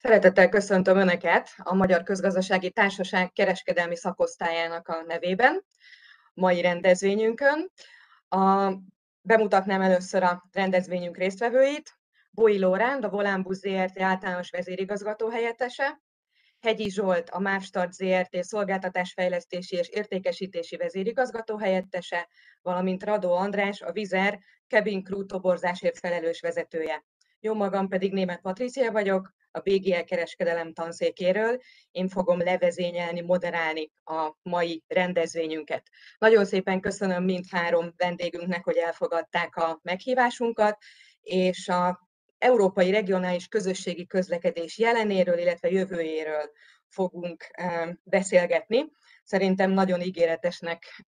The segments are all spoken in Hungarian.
Szeretettel köszöntöm Önöket a Magyar Közgazdasági Társaság kereskedelmi szakosztályának a nevében, mai rendezvényünkön. A, bemutatnám először a rendezvényünk résztvevőit. Bói Lóránd, a Volánbusz ZRT általános vezérigazgató helyettese, Hegyi Zsolt, a Mávstart ZRT szolgáltatásfejlesztési és értékesítési vezérigazgató helyettese, valamint Radó András, a Vizer Cabin Crew toborzásért felelős vezetője. Jó magam pedig német Patricia vagyok, a BGL kereskedelem tanszékéről. Én fogom levezényelni, moderálni a mai rendezvényünket. Nagyon szépen köszönöm mindhárom vendégünknek, hogy elfogadták a meghívásunkat, és a európai regionális közösségi közlekedés jelenéről, illetve jövőjéről fogunk beszélgetni. Szerintem nagyon ígéretesnek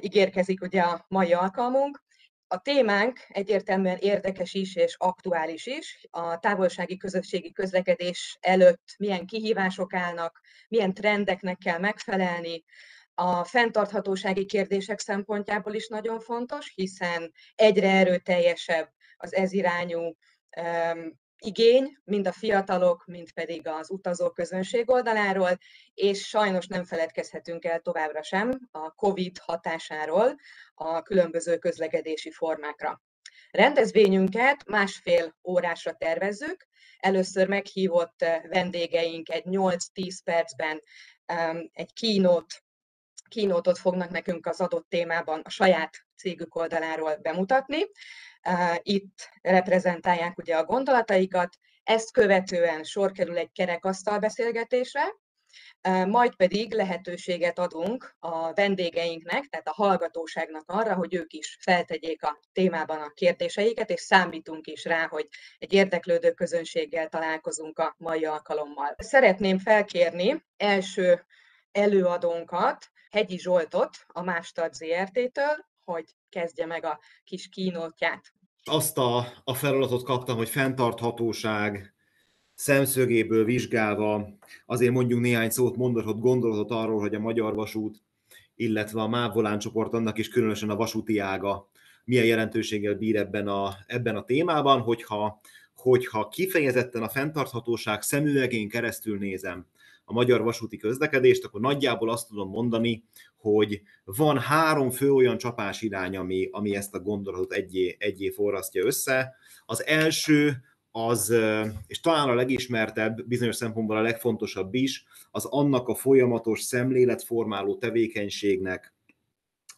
ígérkezik ugye a mai alkalmunk. A témánk egyértelműen érdekes is és aktuális is. A távolsági közösségi közlekedés előtt milyen kihívások állnak, milyen trendeknek kell megfelelni, a fenntarthatósági kérdések szempontjából is nagyon fontos, hiszen egyre erőteljesebb az ez irányú igény, mind a fiatalok, mind pedig az utazó közönség oldaláról, és sajnos nem feledkezhetünk el továbbra sem a COVID hatásáról a különböző közlekedési formákra. Rendezvényünket másfél órásra tervezzük. Először meghívott vendégeink egy 8-10 percben egy kínót kínótot fognak nekünk az adott témában a saját cégük oldaláról bemutatni. Itt reprezentálják ugye a gondolataikat, ezt követően sor kerül egy kerekasztal beszélgetésre, majd pedig lehetőséget adunk a vendégeinknek, tehát a hallgatóságnak arra, hogy ők is feltegyék a témában a kérdéseiket, és számítunk is rá, hogy egy érdeklődő közönséggel találkozunk a mai alkalommal. Szeretném felkérni első előadónkat, Hegyi Zsoltot, a Mástart ZRT-től, hogy kezdje meg a kis kínótját. Azt a, a feladatot kaptam, hogy fenntarthatóság szemszögéből vizsgálva azért mondjuk néhány szót, mondatot, gondolatot arról, hogy a Magyar Vasút, illetve a MÁV Volán csoport, annak is különösen a vasúti ága milyen jelentőséggel bír ebben a, ebben a témában, hogyha, hogyha kifejezetten a fenntarthatóság szemüvegén keresztül nézem a magyar vasúti közlekedést, akkor nagyjából azt tudom mondani, hogy van három fő olyan csapás irány, ami, ami ezt a gondolatot egyé, egyé forrasztja össze. Az első az, és talán a legismertebb, bizonyos szempontból a legfontosabb is, az annak a folyamatos szemléletformáló tevékenységnek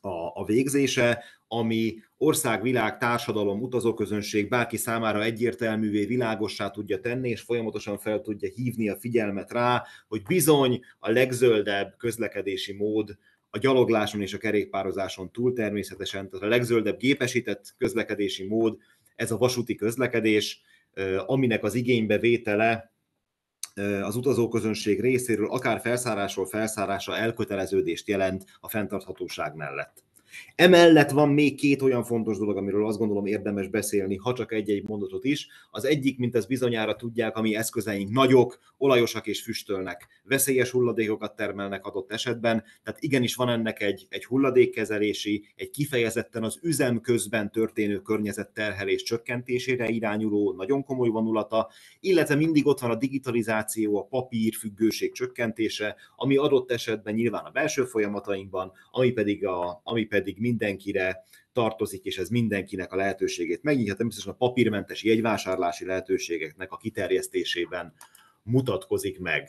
a, a végzése, ami ország, világ, társadalom, utazóközönség bárki számára egyértelművé, világossá tudja tenni, és folyamatosan fel tudja hívni a figyelmet rá, hogy bizony a legzöldebb közlekedési mód a gyalogláson és a kerékpározáson túl természetesen, tehát a legzöldebb gépesített közlekedési mód, ez a vasúti közlekedés, aminek az igénybevétele az utazóközönség részéről akár felszárásról felszárásra elköteleződést jelent a fenntarthatóság mellett. Emellett van még két olyan fontos dolog, amiről azt gondolom érdemes beszélni, ha csak egy-egy mondatot is. Az egyik, mint ezt bizonyára tudják, ami eszközeink nagyok, olajosak és füstölnek, veszélyes hulladékokat termelnek adott esetben, tehát igenis van ennek egy, egy hulladékkezelési, egy kifejezetten az üzem közben történő környezetterhelés csökkentésére irányuló nagyon komoly vonulata, illetve mindig ott van a digitalizáció, a papír függőség csökkentése, ami adott esetben nyilván a belső folyamatainkban, ami pedig, a, ami pedig pedig mindenkire tartozik, és ez mindenkinek a lehetőségét megnyitja, természetesen a papírmentes jegyvásárlási lehetőségeknek a kiterjesztésében mutatkozik meg.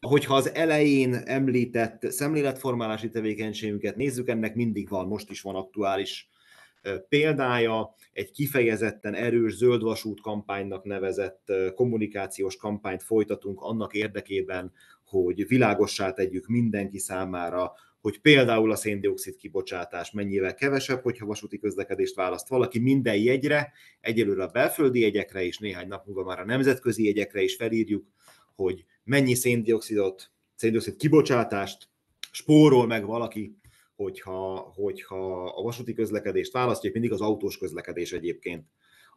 Hogyha az elején említett szemléletformálási tevékenységünket nézzük, ennek mindig van, most is van aktuális példája, egy kifejezetten erős zöldvasút kampánynak nevezett kommunikációs kampányt folytatunk annak érdekében, hogy világossá tegyük mindenki számára, hogy például a széndiokszid kibocsátás mennyivel kevesebb, hogyha vasúti közlekedést választ valaki minden jegyre, egyelőre a belföldi jegyekre és néhány nap múlva már a nemzetközi jegyekre is felírjuk, hogy mennyi széndiokszidot, széndiokszid kibocsátást spórol meg valaki, hogyha, hogyha a vasúti közlekedést választja, mindig az autós közlekedés egyébként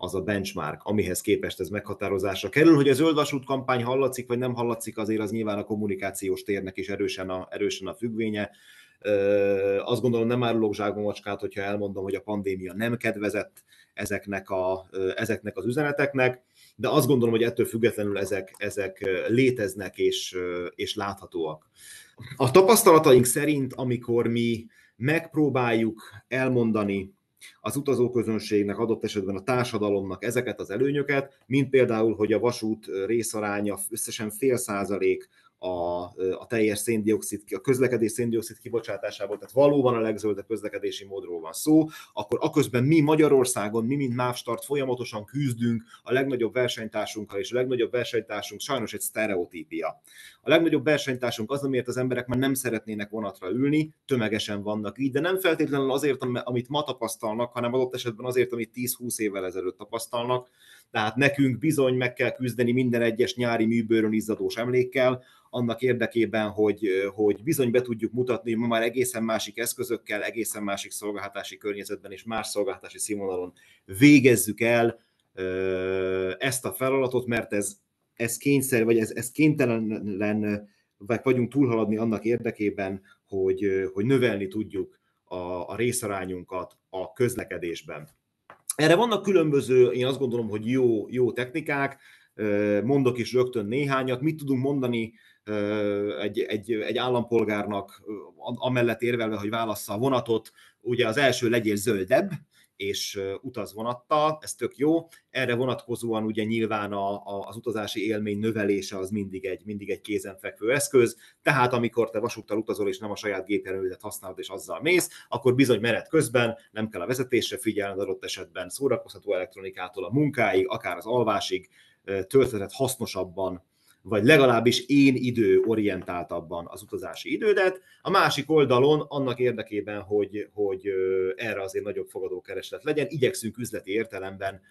az a benchmark, amihez képest ez meghatározásra kerül. Hogy a zöldvasút kampány hallatszik, vagy nem hallatszik, azért az nyilván a kommunikációs térnek is erősen a, erősen a függvénye. Azt gondolom nem árulok zsákba macskát, hogyha elmondom, hogy a pandémia nem kedvezett ezeknek, a, ezeknek az üzeneteknek. de azt gondolom, hogy ettől függetlenül ezek, ezek léteznek és, és láthatóak. A tapasztalataink szerint, amikor mi megpróbáljuk elmondani az utazóközönségnek, adott esetben a társadalomnak ezeket az előnyöket, mint például, hogy a vasút részaránya összesen fél százalék a, a teljes széndiokszid, a közlekedés széndiokszid kibocsátásából, tehát valóban a legzöldebb közlekedési módról van szó, akkor aközben mi Magyarországon, mi mint Mávstart folyamatosan küzdünk a legnagyobb versenytársunkkal, és a legnagyobb versenytársunk sajnos egy sztereotípia. A legnagyobb versenytársunk az, amiért az emberek már nem szeretnének vonatra ülni, tömegesen vannak így, de nem feltétlenül azért, amit ma tapasztalnak, hanem adott esetben azért, amit 10-20 évvel ezelőtt tapasztalnak. Tehát nekünk bizony meg kell küzdeni minden egyes nyári műbőrön izzadós emlékkel, annak érdekében, hogy, hogy bizony be tudjuk mutatni, hogy ma már egészen másik eszközökkel, egészen másik szolgáltatási környezetben és más szolgáltatási színvonalon végezzük el ezt a feladatot, mert ez, ez kényszer, vagy ez, ez kénytelen, vagy vagyunk túlhaladni annak érdekében, hogy, hogy növelni tudjuk a, a részarányunkat a közlekedésben. Erre vannak különböző, én azt gondolom, hogy jó, jó technikák, mondok is rögtön néhányat. Mit tudunk mondani egy, egy, egy állampolgárnak amellett érvelve, hogy válassza a vonatot, ugye az első legyél zöldebb, és utaz vonattal, ez tök jó. Erre vonatkozóan ugye nyilván a, a, az utazási élmény növelése az mindig egy, mindig egy kézenfekvő eszköz, tehát amikor te vasúttal utazol és nem a saját gépjárművedet használod és azzal mész, akkor bizony menet közben nem kell a vezetésre figyelned adott esetben szórakoztató elektronikától a munkáig, akár az alvásig, tölteted hasznosabban vagy legalábbis én idő orientáltabban az utazási idődet. A másik oldalon annak érdekében, hogy, hogy erre azért nagyobb fogadó kereslet legyen, igyekszünk üzleti értelemben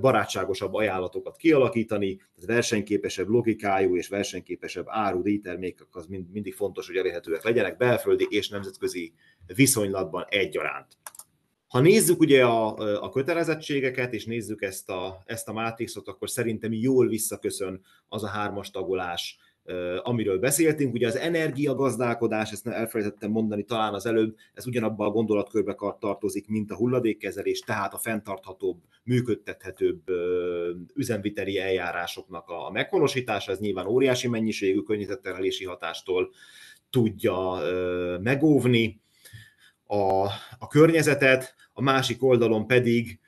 barátságosabb ajánlatokat kialakítani, tehát versenyképesebb logikájú és versenyképesebb áru díjtermékek az mind, mindig fontos, hogy elérhetőek legyenek belföldi és nemzetközi viszonylatban egyaránt. Ha nézzük ugye a, a kötelezettségeket, és nézzük ezt a, ezt a mátrixot, akkor szerintem jól visszaköszön az a hármas tagolás, amiről beszéltünk. Ugye az energiagazdálkodás, ezt elfelejtettem mondani talán az előbb, ez ugyanabban a gondolatkörbe tartozik, mint a hulladékkezelés, tehát a fenntarthatóbb, működtethetőbb üzemviteli eljárásoknak a meghonosítása, ez nyilván óriási mennyiségű környezetterhelési hatástól tudja megóvni a, a környezetet, a másik oldalon pedig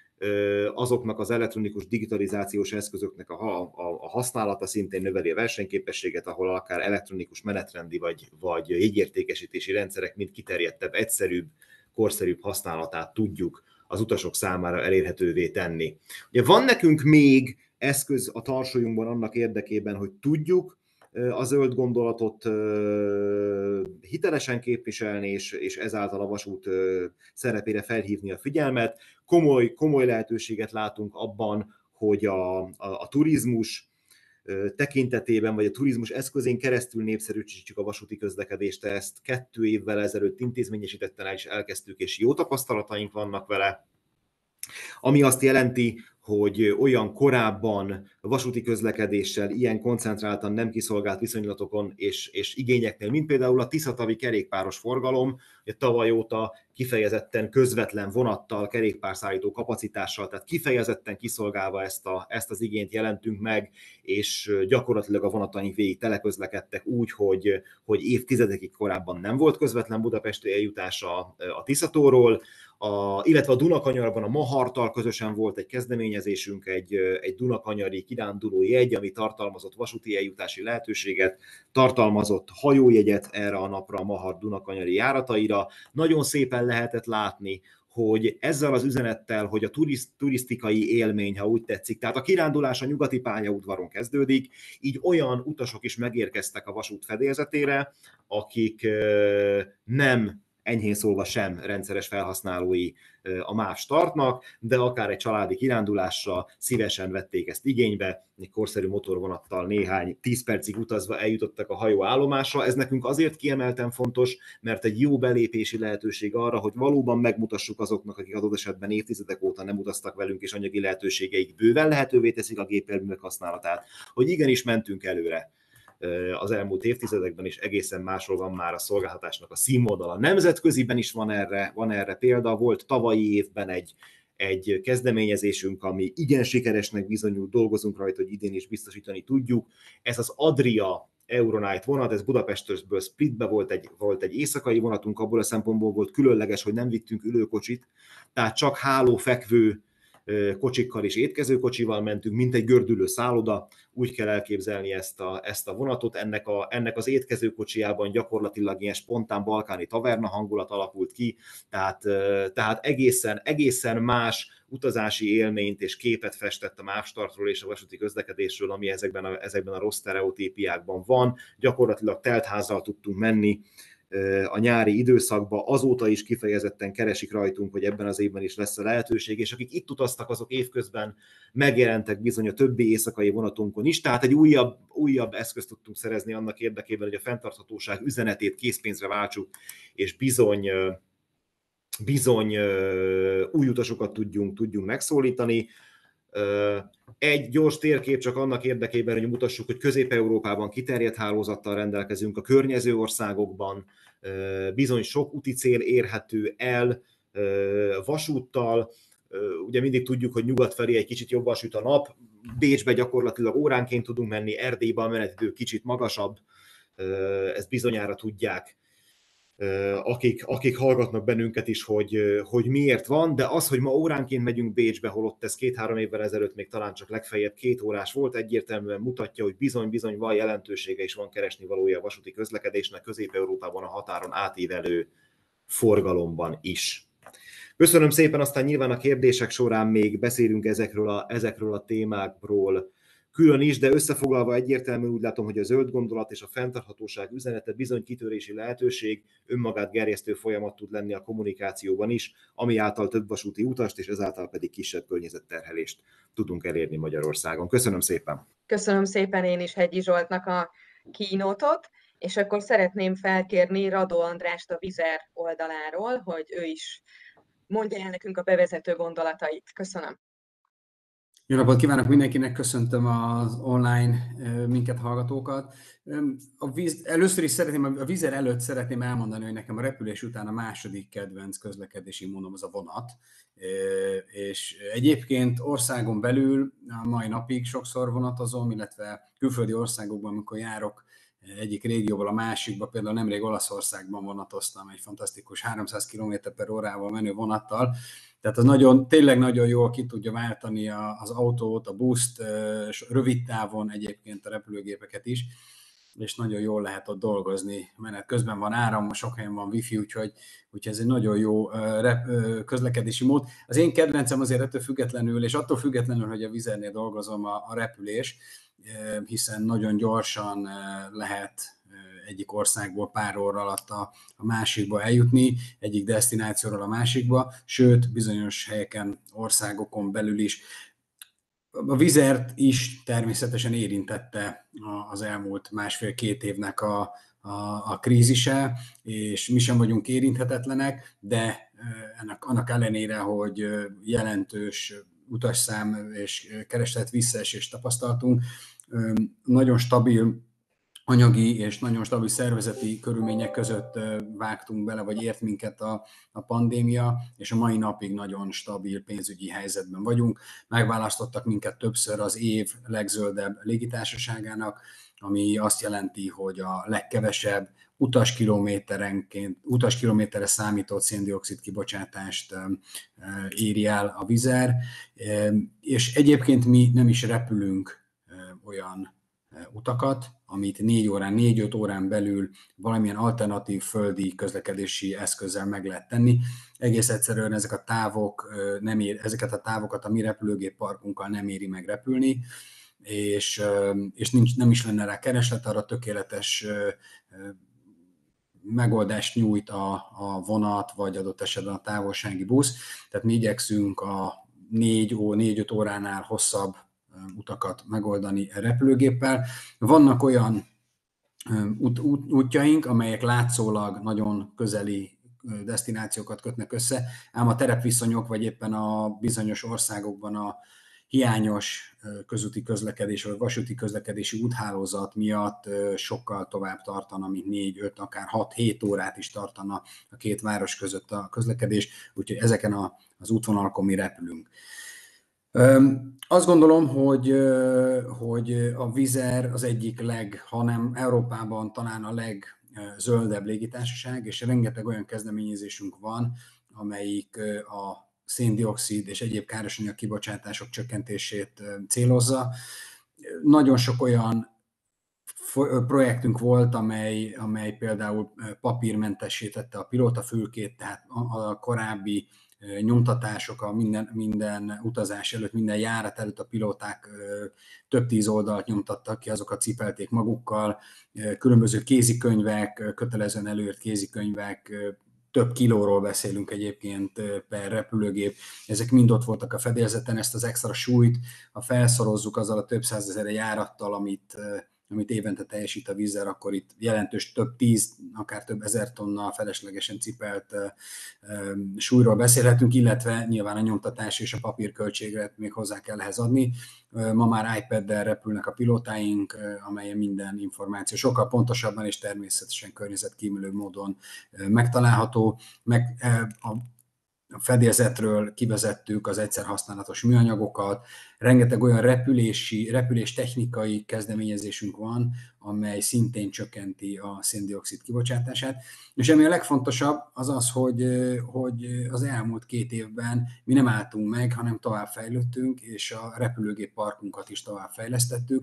azoknak az elektronikus digitalizációs eszközöknek a, a, a használata szintén növeli a versenyképességet, ahol akár elektronikus menetrendi vagy, vagy jegyértékesítési rendszerek mind kiterjedtebb, egyszerűbb, korszerűbb használatát tudjuk az utasok számára elérhetővé tenni. Ugye van nekünk még eszköz a tarsolyunkban annak érdekében, hogy tudjuk a zöld gondolatot hitelesen képviselni, és, és ezáltal a vasút szerepére felhívni a figyelmet. Komoly, komoly lehetőséget látunk abban, hogy a, a, a turizmus tekintetében, vagy a turizmus eszközén keresztül népszerűsítjük a vasúti közlekedést, ezt kettő évvel ezelőtt intézményesítetten el is elkezdtük, és jó tapasztalataink vannak vele, ami azt jelenti, hogy olyan korábban vasúti közlekedéssel, ilyen koncentráltan nem kiszolgált viszonylatokon és, és igényeknél, mint például a Tiszatavi kerékpáros forgalom, hogy tavaly óta kifejezetten közvetlen vonattal, kerékpárszállító kapacitással, tehát kifejezetten kiszolgálva ezt, a, ezt az igényt jelentünk meg, és gyakorlatilag a vonataink végig teleközlekedtek úgy, hogy, hogy évtizedekig korábban nem volt közvetlen budapesti eljutása a Tiszatóról, a, illetve a Dunakanyarban a Mahartal közösen volt egy kezdeményezésünk, egy, egy Dunakanyari kiránduló jegy, ami tartalmazott vasúti eljutási lehetőséget, tartalmazott hajójegyet erre a napra a Mahar Dunakanyari járataira. Nagyon szépen lehetett látni, hogy ezzel az üzenettel, hogy a turiszt, turisztikai élmény, ha úgy tetszik, tehát a kirándulás a nyugati pályaudvaron kezdődik, így olyan utasok is megérkeztek a vasút fedélzetére, akik nem enyhén szólva sem rendszeres felhasználói a MÁV startnak, de akár egy családi kirándulásra szívesen vették ezt igénybe, egy korszerű motorvonattal néhány 10 percig utazva eljutottak a hajó állomásra. Ez nekünk azért kiemelten fontos, mert egy jó belépési lehetőség arra, hogy valóban megmutassuk azoknak, akik adott esetben évtizedek óta nem utaztak velünk, és anyagi lehetőségeik bőven lehetővé teszik a gépjárművek használatát, hogy igenis mentünk előre az elmúlt évtizedekben is egészen máshol van már a szolgáltatásnak a színvonala. Nemzetköziben is van erre, van erre példa, volt tavalyi évben egy, egy kezdeményezésünk, ami igen sikeresnek bizonyul, dolgozunk rajta, hogy idén is biztosítani tudjuk. Ez az Adria Euronight vonat, ez Budapestről Splitbe volt egy, volt egy éjszakai vonatunk, abból a szempontból volt különleges, hogy nem vittünk ülőkocsit, tehát csak hálófekvő kocsikkal és étkezőkocsival mentünk, mint egy gördülő szálloda, úgy kell elképzelni ezt a, ezt a vonatot. Ennek, a, ennek az étkezőkocsiában gyakorlatilag ilyen spontán balkáni taverna hangulat alakult ki, tehát, tehát egészen, egészen más utazási élményt és képet festett a mávstartról és a vasúti közlekedésről, ami ezekben a, ezekben a rossz stereotípiákban van. Gyakorlatilag teltházzal tudtunk menni, a nyári időszakban, azóta is kifejezetten keresik rajtunk, hogy ebben az évben is lesz a lehetőség, és akik itt utaztak, azok évközben megjelentek bizony a többi éjszakai vonatunkon is, tehát egy újabb, újabb eszközt tudtunk szerezni annak érdekében, hogy a fenntarthatóság üzenetét készpénzre váltsuk, és bizony bizony új utasokat tudjunk, tudjunk megszólítani. Egy gyors térkép csak annak érdekében, hogy mutassuk, hogy Közép-Európában kiterjedt hálózattal rendelkezünk, a környező országokban bizony sok úti cél érhető el vasúttal, ugye mindig tudjuk, hogy nyugat felé egy kicsit jobban süt a nap, Bécsbe gyakorlatilag óránként tudunk menni, Erdélybe a menetidő kicsit magasabb, ezt bizonyára tudják akik, akik hallgatnak bennünket is, hogy, hogy miért van, de az, hogy ma óránként megyünk Bécsbe, holott ez két-három évvel ezelőtt még talán csak legfeljebb két órás volt, egyértelműen mutatja, hogy bizony-bizony van jelentősége és van keresni valója a vasúti közlekedésnek Közép-Európában a határon átívelő forgalomban is. Köszönöm szépen, aztán nyilván a kérdések során még beszélünk ezekről a, ezekről a témákról, külön is, de összefoglalva egyértelmű úgy látom, hogy a zöld gondolat és a fenntarthatóság üzenete bizony kitörési lehetőség, önmagát gerjesztő folyamat tud lenni a kommunikációban is, ami által több vasúti utast és ezáltal pedig kisebb környezetterhelést tudunk elérni Magyarországon. Köszönöm szépen! Köszönöm szépen én is Hegyi Zsoltnak a kínótot, és akkor szeretném felkérni Radó Andrást a Vizer oldaláról, hogy ő is mondja el nekünk a bevezető gondolatait. Köszönöm. Jó napot kívánok mindenkinek, köszöntöm az online minket hallgatókat. A víz, először is szeretném, a vízer előtt szeretném elmondani, hogy nekem a repülés után a második kedvenc közlekedési módom az a vonat, és egyébként országon belül a mai napig sokszor vonatozom, illetve külföldi országokban, amikor járok egyik régióból a másikba, például nemrég Olaszországban vonatoztam egy fantasztikus 300 km per órával menő vonattal, tehát az nagyon, tényleg nagyon jól ki tudja váltani az autót, a buszt, rövid távon egyébként a repülőgépeket is, és nagyon jól lehet ott dolgozni. Menet közben van áram, sok helyen van wifi, úgyhogy, úgyhogy ez egy nagyon jó közlekedési mód. Az én kedvencem azért ettől függetlenül, és attól függetlenül, hogy a vizernél dolgozom, a, a repülés, hiszen nagyon gyorsan lehet egyik országból pár óra alatt a, a másikba eljutni, egyik destinációról a másikba, sőt, bizonyos helyeken, országokon belül is. A vizert is természetesen érintette az elmúlt másfél-két évnek a, a, a krízise, és mi sem vagyunk érinthetetlenek, de ennek annak ellenére, hogy jelentős utasszám és kereslet visszaesést tapasztaltunk, nagyon stabil anyagi és nagyon stabil szervezeti körülmények között vágtunk bele, vagy ért minket a, a pandémia, és a mai napig nagyon stabil pénzügyi helyzetben vagyunk. Megválasztottak minket többször az év legzöldebb légitársaságának, ami azt jelenti, hogy a legkevesebb utaskilométerenként, utaskilométerre számított széndiokszid kibocsátást éri el a vizer, és egyébként mi nem is repülünk olyan utakat, amit négy órán, négy-öt órán belül valamilyen alternatív földi közlekedési eszközzel meg lehet tenni. Egész egyszerűen ezek a távok nem ér, ezeket a távokat a mi repülőgép parkunkkal nem éri meg repülni, és, és nincs, nem is lenne rá kereslet, arra tökéletes megoldást nyújt a, a vonat, vagy adott esetben a távolsági busz. Tehát mi igyekszünk a négy, ó, négy-öt óránál hosszabb utakat megoldani repülőgéppel. Vannak olyan út, út, útjaink, amelyek látszólag nagyon közeli destinációkat kötnek össze, ám a terepviszonyok, vagy éppen a bizonyos országokban a hiányos közúti közlekedés vagy vasúti közlekedési úthálózat miatt sokkal tovább tartana, mint 4, 5, akár 6-7 órát is tartana a két város között a közlekedés, úgyhogy ezeken az útvonalakon mi repülünk. Azt gondolom, hogy, hogy a Vizer az egyik leg, hanem Európában talán a legzöldebb légitársaság, és rengeteg olyan kezdeményezésünk van, amelyik a széndiokszid és egyéb károsanyag kibocsátások csökkentését célozza. Nagyon sok olyan projektünk volt, amely, amely például papírmentesítette a pilótafülkét, tehát a korábbi nyomtatások a minden, minden utazás előtt, minden járat előtt a pilóták több tíz oldalt nyomtattak ki, azokat cipelték magukkal, különböző kézikönyvek, kötelezően előírt kézikönyvek, több kilóról beszélünk egyébként per repülőgép, ezek mind ott voltak a fedélzeten, ezt az extra súlyt, ha felszorozzuk azzal a több százezer járattal, amit amit évente teljesít a vízzel, akkor itt jelentős több tíz, akár több ezer tonna feleslegesen cipelt súlyról beszélhetünk, illetve nyilván a nyomtatás és a papírköltségre még hozzá kell ehhez adni. Ma már iPad-del repülnek a pilótáink, amelyen minden információ sokkal pontosabban és természetesen környezetkímélő módon megtalálható. Meg a a fedélzetről kivezettük az egyszer használatos műanyagokat, rengeteg olyan repülési, repülés technikai kezdeményezésünk van, amely szintén csökkenti a széndiokszid kibocsátását. És ami a legfontosabb, az az, hogy, hogy az elmúlt két évben mi nem álltunk meg, hanem tovább fejlődtünk, és a repülőgép parkunkat is tovább fejlesztettük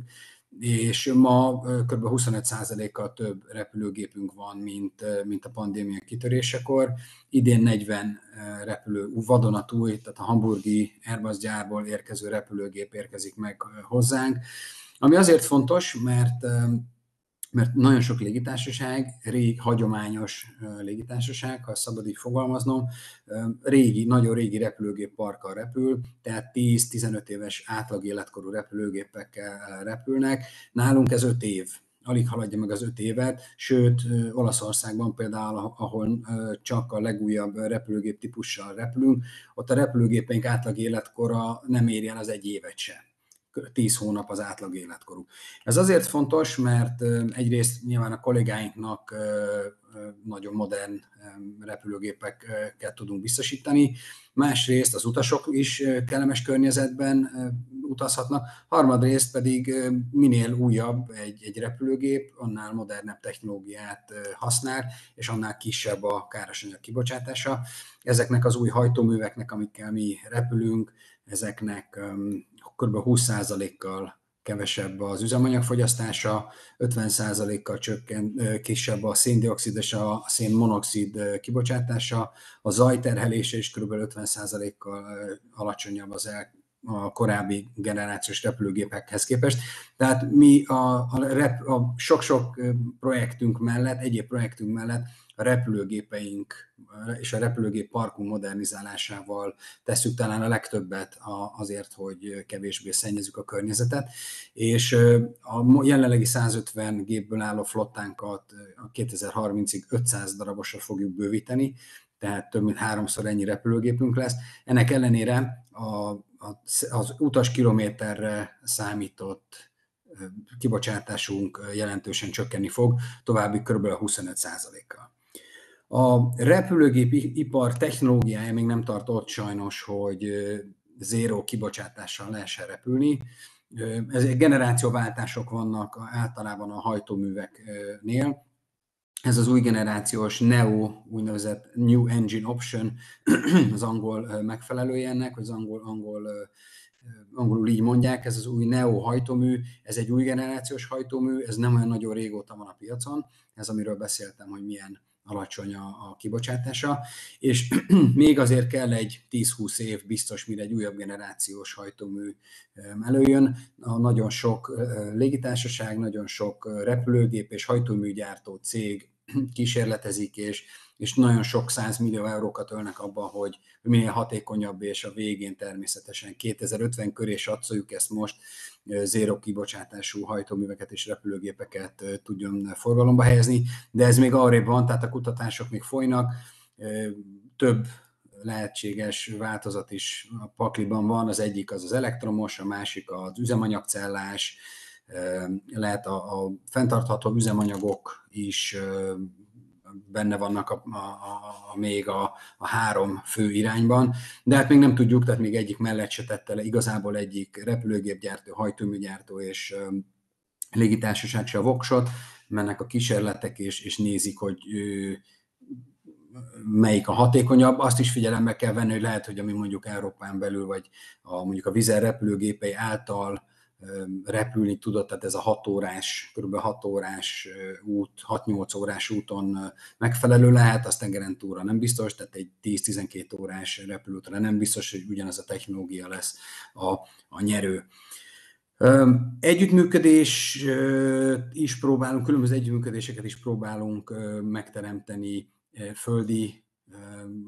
és ma kb. 25%-kal több repülőgépünk van, mint, mint a pandémia kitörésekor. Idén 40 repülő vadonatúj, tehát a hamburgi Airbus gyárból érkező repülőgép érkezik meg hozzánk, ami azért fontos, mert mert nagyon sok légitársaság, rég, hagyományos légitársaság, ha szabad így fogalmaznom, régi, nagyon régi repülőgép parkkal repül, tehát 10-15 éves átlag életkorú repülőgépekkel repülnek. Nálunk ez 5 év, alig haladja meg az öt évet, sőt, Olaszországban például, ahol csak a legújabb repülőgép típussal repülünk, ott a repülőgépeink átlag életkora nem éri el az egy évet sem 10 hónap az átlag életkorú. Ez azért fontos, mert egyrészt nyilván a kollégáinknak nagyon modern repülőgépeket tudunk biztosítani, másrészt az utasok is kellemes környezetben utazhatnak, harmadrészt pedig minél újabb egy, egy repülőgép, annál modernebb technológiát használ, és annál kisebb a károsanyag kibocsátása. Ezeknek az új hajtóműveknek, amikkel mi repülünk, ezeknek kb. 20%-kal kevesebb az üzemanyagfogyasztása, 50%-kal csökken, kisebb a széndiokszid és a szénmonoxid kibocsátása, a zajterhelése is kb. 50%-kal alacsonyabb az el, a korábbi generációs repülőgépekhez képest. Tehát mi a, a, rep, a sok-sok projektünk mellett, egyéb projektünk mellett a repülőgépeink és a repülőgép parkunk modernizálásával tesszük talán a legtöbbet azért, hogy kevésbé szennyezzük a környezetet, és a jelenlegi 150 gépből álló flottánkat 2030-ig 500 darabosra fogjuk bővíteni, tehát több mint háromszor ennyi repülőgépünk lesz. Ennek ellenére a, az utas kilométerre számított kibocsátásunk jelentősen csökkenni fog, további kb. 25%-kal. A repülőgép ipar technológiája még nem tart ott sajnos, hogy zéró kibocsátással lehessen repülni. Ez generációváltások vannak általában a hajtóműveknél. Ez az új generációs NEO, úgynevezett New Engine Option, az angol megfelelője ennek, az angol, angol angolul így mondják, ez az új Neo hajtómű, ez egy új generációs hajtómű, ez nem olyan nagyon régóta van a piacon, ez amiről beszéltem, hogy milyen alacsony a, a kibocsátása, és még azért kell egy 10-20 év biztos, mire egy újabb generációs hajtómű előjön. A nagyon sok légitársaság, nagyon sok repülőgép és hajtóműgyártó cég kísérletezik, és, és nagyon sok millió eurókat ölnek abba, hogy minél hatékonyabb, és a végén természetesen 2050 köré satszoljuk ezt most, zéro kibocsátású hajtóműveket és repülőgépeket tudjon forgalomba helyezni, de ez még arrébb van, tehát a kutatások még folynak, több lehetséges változat is a pakliban van. Az egyik az az elektromos, a másik az üzemanyagcellás, lehet a, a fenntartható üzemanyagok is benne vannak a, a, a, még a, a három fő irányban, de hát még nem tudjuk, tehát még egyik mellett se tette le igazából egyik repülőgépgyártó, hajtóműgyártó és légitársaság se a voksot, mennek a kísérletek és, és nézik, hogy melyik a hatékonyabb, azt is figyelembe kell venni, hogy lehet, hogy ami mondjuk Európán belül, vagy a, mondjuk a vizer repülőgépei által repülni tudott, tehát ez a 6 órás, kb. 6 órás út, 6-8 órás úton megfelelő lehet, azt tengeren túlra nem biztos, tehát egy 10-12 órás repülőtre nem biztos, hogy ugyanaz a technológia lesz a, a nyerő. Együttműködés is próbálunk, különböző együttműködéseket is próbálunk megteremteni földi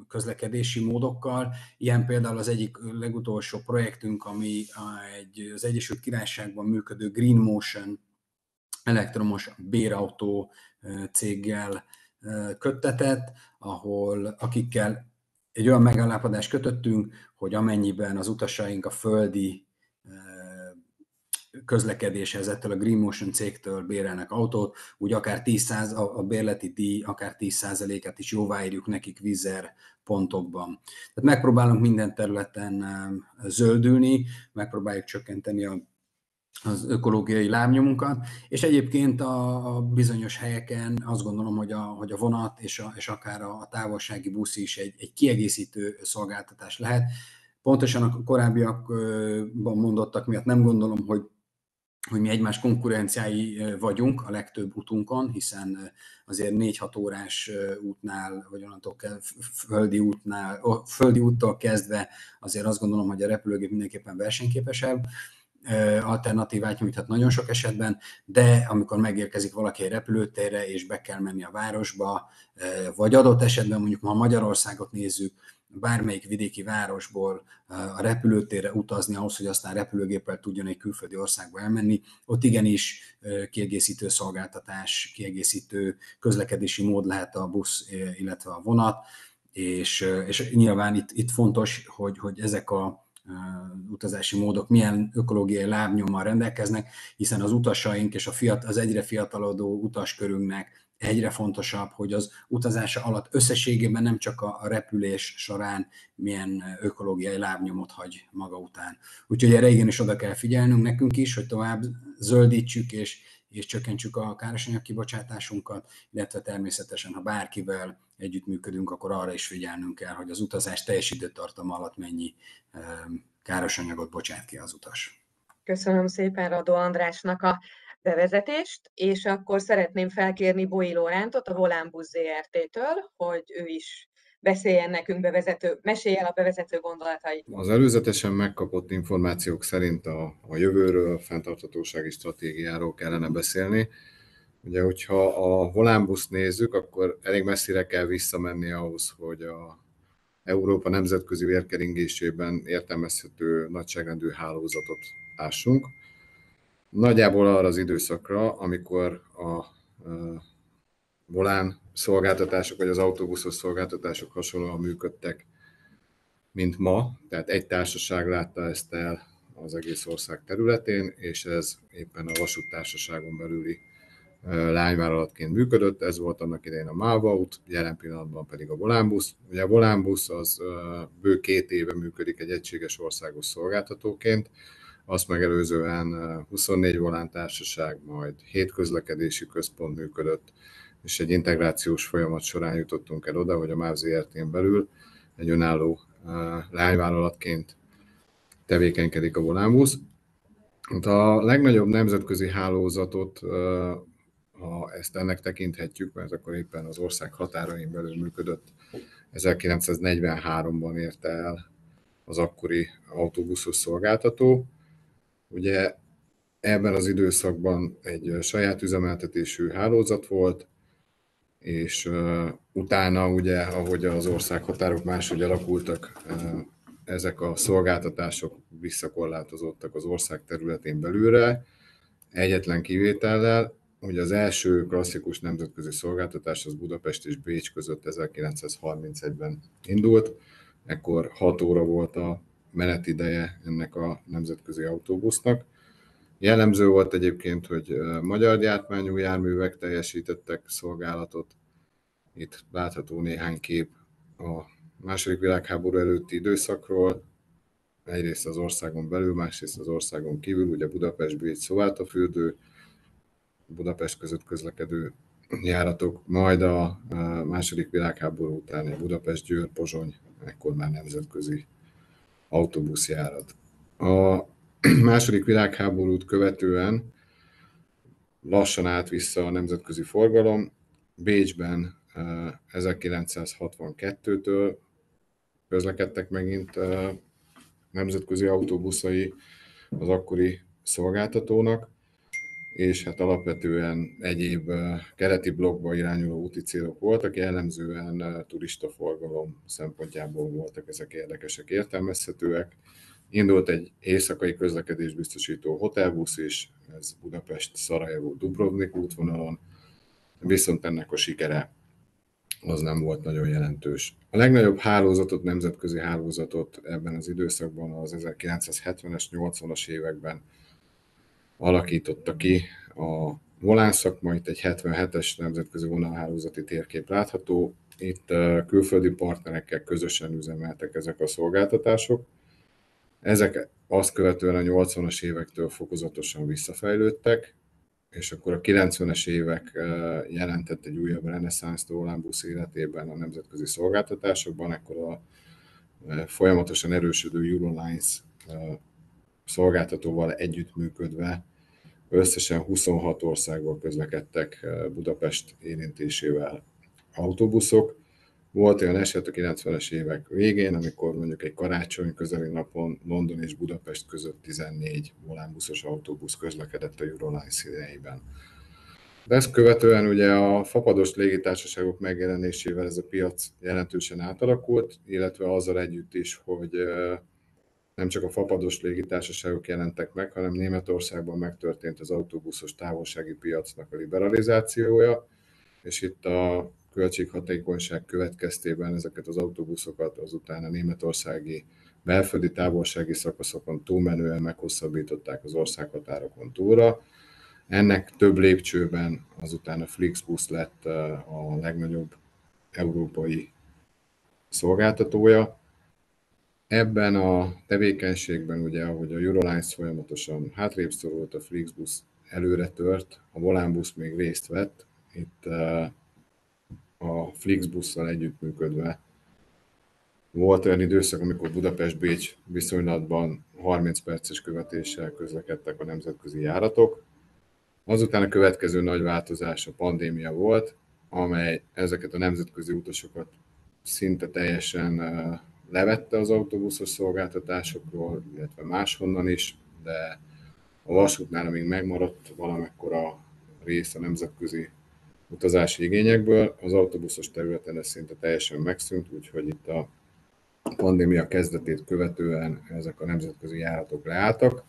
közlekedési módokkal. Ilyen például az egyik legutolsó projektünk, ami egy, az Egyesült Királyságban működő Green Motion elektromos bérautó céggel köttetett, ahol akikkel egy olyan megállapodást kötöttünk, hogy amennyiben az utasaink a földi közlekedéshez ettől a Green Motion cégtől bérelnek autót, úgy akár 10 a, a bérleti díj akár 10%-át is jóváírjuk nekik vízer pontokban. Tehát megpróbálunk minden területen zöldülni, megpróbáljuk csökkenteni a az ökológiai lábnyomunkat, és egyébként a, a bizonyos helyeken azt gondolom, hogy a, hogy a vonat és, a, és akár a, a távolsági busz is egy, egy kiegészítő szolgáltatás lehet. Pontosan a korábbiakban mondottak miatt nem gondolom, hogy hogy mi egymás konkurenciái vagyunk a legtöbb utunkon, hiszen azért 4-6 órás útnál, vagy onnantól földi, útnál, földi úttól kezdve azért azt gondolom, hogy a repülőgép mindenképpen versenyképesebb, alternatívát nyújthat nagyon sok esetben, de amikor megérkezik valaki egy repülőtérre, és be kell menni a városba, vagy adott esetben mondjuk ma Magyarországot nézzük, bármelyik vidéki városból a repülőtérre utazni ahhoz, hogy aztán repülőgéppel tudjon egy külföldi országba elmenni, ott igenis kiegészítő szolgáltatás, kiegészítő közlekedési mód lehet a busz, illetve a vonat, és, és nyilván itt, itt fontos, hogy, hogy ezek a utazási módok milyen ökológiai lábnyommal rendelkeznek, hiszen az utasaink és a fiat, az egyre fiatalodó utaskörünknek egyre fontosabb, hogy az utazása alatt összességében nem csak a repülés során milyen ökológiai lábnyomot hagy maga után. Úgyhogy erre igenis oda kell figyelnünk nekünk is, hogy tovább zöldítsük és, és csökkentsük a károsanyag kibocsátásunkat, illetve természetesen, ha bárkivel együttműködünk, akkor arra is figyelnünk kell, hogy az utazás teljes időtartama alatt mennyi károsanyagot bocsát ki az utas. Köszönöm szépen Radó Andrásnak a bevezetést, és akkor szeretném felkérni Boi Lórántot a Volánbusz ZRT-től, hogy ő is beszéljen nekünk bevezető, mesélj el a bevezető gondolatait. Az előzetesen megkapott információk szerint a, a jövőről, a fenntarthatósági stratégiáról kellene beszélni. Ugye, hogyha a volánbuszt nézzük, akkor elég messzire kell visszamenni ahhoz, hogy a Európa nemzetközi vérkeringésében értelmezhető nagyságrendű hálózatot lássunk nagyjából arra az időszakra, amikor a volán szolgáltatások, vagy az autóbuszos szolgáltatások hasonlóan működtek, mint ma, tehát egy társaság látta ezt el az egész ország területén, és ez éppen a vasúttársaságon belüli lányvállalatként működött, ez volt annak idején a Mávaut, jelen pillanatban pedig a Volánbusz. Ugye a Volánbusz az bő két éve működik egy egységes országos szolgáltatóként, azt megelőzően 24 volántársaság, majd 7 közlekedési központ működött, és egy integrációs folyamat során jutottunk el oda, hogy a MÁV ZRT-n belül egy önálló lányvállalatként tevékenykedik a Volánbusz. A legnagyobb nemzetközi hálózatot, ha ezt ennek tekinthetjük, mert akkor éppen az ország határain belül működött, 1943-ban érte el az akkori autóbuszos szolgáltató, Ugye ebben az időszakban egy saját üzemeltetésű hálózat volt, és utána ugye, ahogy az országhatárok máshogy alakultak, ezek a szolgáltatások visszakorlátozottak az ország területén belülre, egyetlen kivétellel, hogy az első klasszikus nemzetközi szolgáltatás az Budapest és Bécs között 1931-ben indult, ekkor 6 óra volt a menetideje ennek a nemzetközi autóbusznak. Jellemző volt egyébként, hogy magyar gyártmányú járművek teljesítettek szolgálatot. Itt látható néhány kép a második világháború előtti időszakról, egyrészt az országon belül, másrészt az országon kívül, ugye Budapest, Bécs, Szovátafürdő, Budapest között közlekedő járatok, majd a második világháború után Budapest, Győr, Pozsony, ekkor már nemzetközi autóbuszjárat. A második világháborút követően lassan állt vissza a nemzetközi forgalom. Bécsben 1962-től közlekedtek megint nemzetközi autóbuszai az akkori szolgáltatónak, és hát alapvetően egyéb keleti blokkba irányuló úti célok voltak, jellemzően turistaforgalom szempontjából voltak ezek érdekesek, értelmezhetőek. Indult egy éjszakai közlekedés biztosító hotelbusz is, ez Budapest, Szarajevó, Dubrovnik útvonalon, viszont ennek a sikere az nem volt nagyon jelentős. A legnagyobb hálózatot, nemzetközi hálózatot ebben az időszakban az 1970-es, 80-as években alakította ki a volán szakma, itt egy 77-es nemzetközi vonalhálózati térkép látható. Itt külföldi partnerekkel közösen üzemeltek ezek a szolgáltatások. Ezek azt követően a 80-as évektől fokozatosan visszafejlődtek, és akkor a 90-es évek jelentett egy újabb reneszánsz Volánbusz életében a nemzetközi szolgáltatásokban, akkor a folyamatosan erősödő Eurolines szolgáltatóval együttműködve összesen 26 országból közlekedtek Budapest érintésével autóbuszok. Volt olyan eset a 90-es évek végén, amikor mondjuk egy karácsony közeli napon London és Budapest között 14 volánbuszos autóbusz közlekedett a Eurolines idejében. De ezt követően ugye a fapados légitársaságok megjelenésével ez a piac jelentősen átalakult, illetve azzal együtt is, hogy nem csak a fapados légitársaságok jelentek meg, hanem Németországban megtörtént az autóbuszos távolsági piacnak a liberalizációja, és itt a költséghatékonyság következtében ezeket az autóbuszokat azután a németországi belföldi távolsági szakaszokon túlmenően meghosszabbították az országhatárokon túlra. Ennek több lépcsőben azután a Flixbus lett a legnagyobb európai szolgáltatója. Ebben a tevékenységben, ugye, ahogy a Eurolines folyamatosan hátrébb szorult, a Flixbus előre tört, a Volánbusz még részt vett. Itt a Flixbusszal együttműködve. Volt olyan időszak, amikor Budapest-Bécs viszonylatban 30 perces követéssel közlekedtek a nemzetközi járatok. Azután a következő nagy változás a pandémia volt, amely ezeket a nemzetközi utasokat szinte teljesen levette az autóbuszos szolgáltatásokról, illetve máshonnan is, de a vasútnál még megmaradt valamekkora rész a nemzetközi utazási igényekből. Az autóbuszos területen ez szinte teljesen megszűnt, úgyhogy itt a pandémia kezdetét követően ezek a nemzetközi járatok leálltak,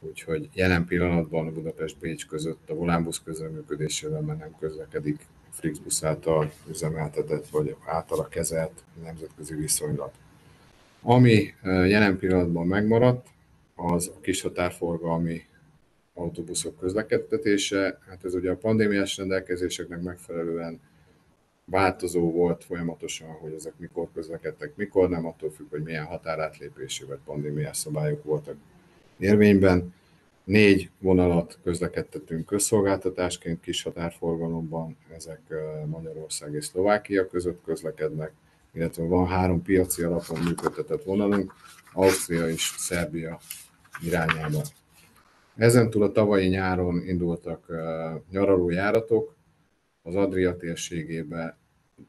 úgyhogy jelen pillanatban Budapest-Bécs között a Volánbusz közreműködésével már nem közlekedik Flixbus által üzemeltetett vagy általa kezelt nemzetközi viszonylat. Ami jelen pillanatban megmaradt, az a kis határforgalmi autóbuszok közlekedtetése. Hát ez ugye a pandémiás rendelkezéseknek megfelelően változó volt folyamatosan, hogy ezek mikor közlekedtek, mikor nem, attól függ, hogy milyen határátlépési vagy pandémiás szabályok voltak érvényben. Négy vonalat közlekedtetünk közszolgáltatásként kis határforgalomban, ezek Magyarország és Szlovákia között közlekednek, illetve van három piaci alapon működtetett vonalunk, Ausztria és Szerbia irányába. Ezen túl a tavalyi nyáron indultak nyaralójáratok, az Adria térségébe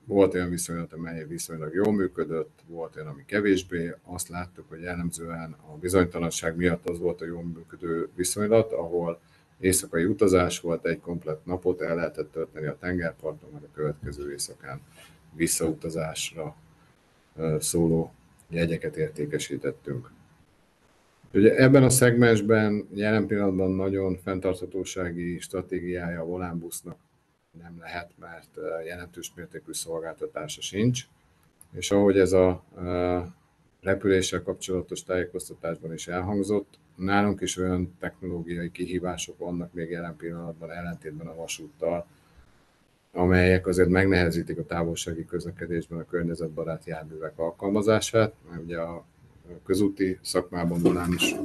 volt olyan viszonylat, amely viszonylag jól működött, volt olyan, ami kevésbé. Azt láttuk, hogy jellemzően a bizonytalanság miatt az volt a jól működő viszonylat, ahol éjszakai utazás volt, egy komplet napot el lehetett tölteni a tengerparton, mert a következő éjszakán visszautazásra szóló jegyeket értékesítettünk. Ugye ebben a szegmensben jelen pillanatban nagyon fenntarthatósági stratégiája a Volánbusznak nem lehet, mert jelentős mértékű szolgáltatása sincs. És ahogy ez a repüléssel kapcsolatos tájékoztatásban is elhangzott, nálunk is olyan technológiai kihívások vannak még jelen pillanatban ellentétben a vasúttal, amelyek azért megnehezítik a távolsági közlekedésben a környezetbarát járművek alkalmazását, ugye a közúti szakmában volán is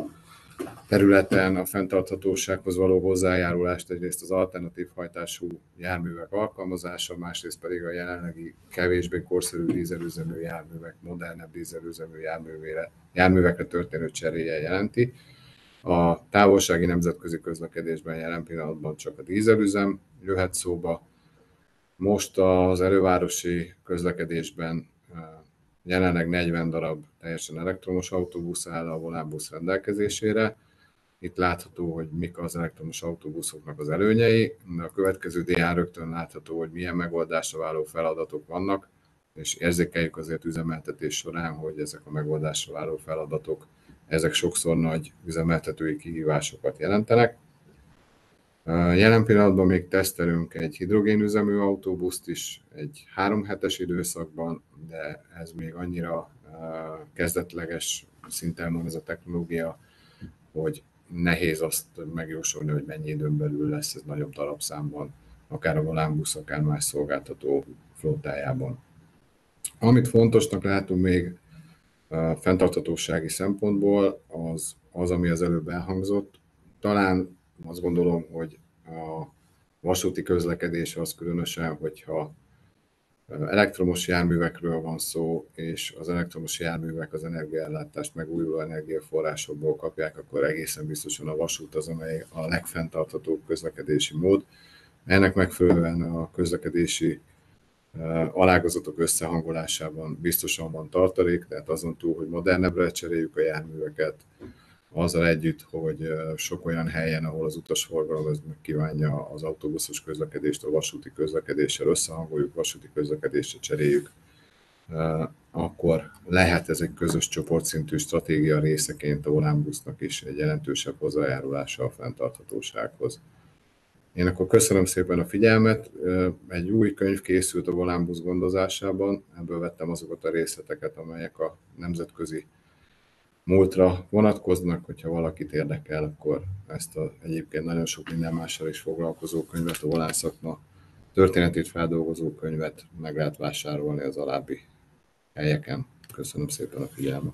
területen a fenntarthatósághoz való hozzájárulást egyrészt az alternatív hajtású járművek alkalmazása, másrészt pedig a jelenlegi kevésbé korszerű dízelüzemű járművek, modernebb dízelüzemű járművére, járművekre történő cseréje jelenti. A távolsági nemzetközi közlekedésben jelen pillanatban csak a dízelüzem jöhet szóba. Most az elővárosi közlekedésben jelenleg 40 darab teljesen elektromos autóbusz áll a volánbusz rendelkezésére. Itt látható, hogy mik az elektromos autóbuszoknak az előnyei. A következő dián rögtön látható, hogy milyen megoldásra váló feladatok vannak, és érzékeljük azért üzemeltetés során, hogy ezek a megoldásra váló feladatok, ezek sokszor nagy üzemeltetői kihívásokat jelentenek. Jelen pillanatban még tesztelünk egy hidrogénüzemű autóbuszt is egy három hetes időszakban, de ez még annyira kezdetleges szinten van ez a technológia, hogy nehéz azt megjósolni, hogy mennyi időn belül lesz ez nagyobb darabszámban, akár a volánbusz, akár más szolgáltató flottájában. Amit fontosnak látunk még fenntarthatósági szempontból, az, az, ami az előbb elhangzott. Talán azt gondolom, hogy a vasúti közlekedés az különösen, hogyha elektromos járművekről van szó, és az elektromos járművek az energiaellátást megújuló energiaforrásokból kapják, akkor egészen biztosan a vasút az, amely a legfenntarthatóbb közlekedési mód. Ennek megfelelően a közlekedési alágazatok összehangolásában biztosan van tartalék, tehát azon túl, hogy modernebbre cseréljük a járműveket, azzal együtt, hogy sok olyan helyen, ahol az utasforgalom az kívánja az autóbuszos közlekedést a vasúti közlekedéssel összehangoljuk, vasúti közlekedésre cseréljük, akkor lehet ez egy közös csoportszintű stratégia részeként a Volánbusznak is egy jelentősebb hozzájárulása a fenntarthatósághoz. Én akkor köszönöm szépen a figyelmet. Egy új könyv készült a Volánbusz gondozásában, ebből vettem azokat a részleteket, amelyek a nemzetközi múltra vonatkoznak, hogyha valakit érdekel, akkor ezt a egyébként nagyon sok minden mással is foglalkozó könyvet, a Volán szakma történetét feldolgozó könyvet meg lehet vásárolni az alábbi helyeken. Köszönöm szépen a figyelmet.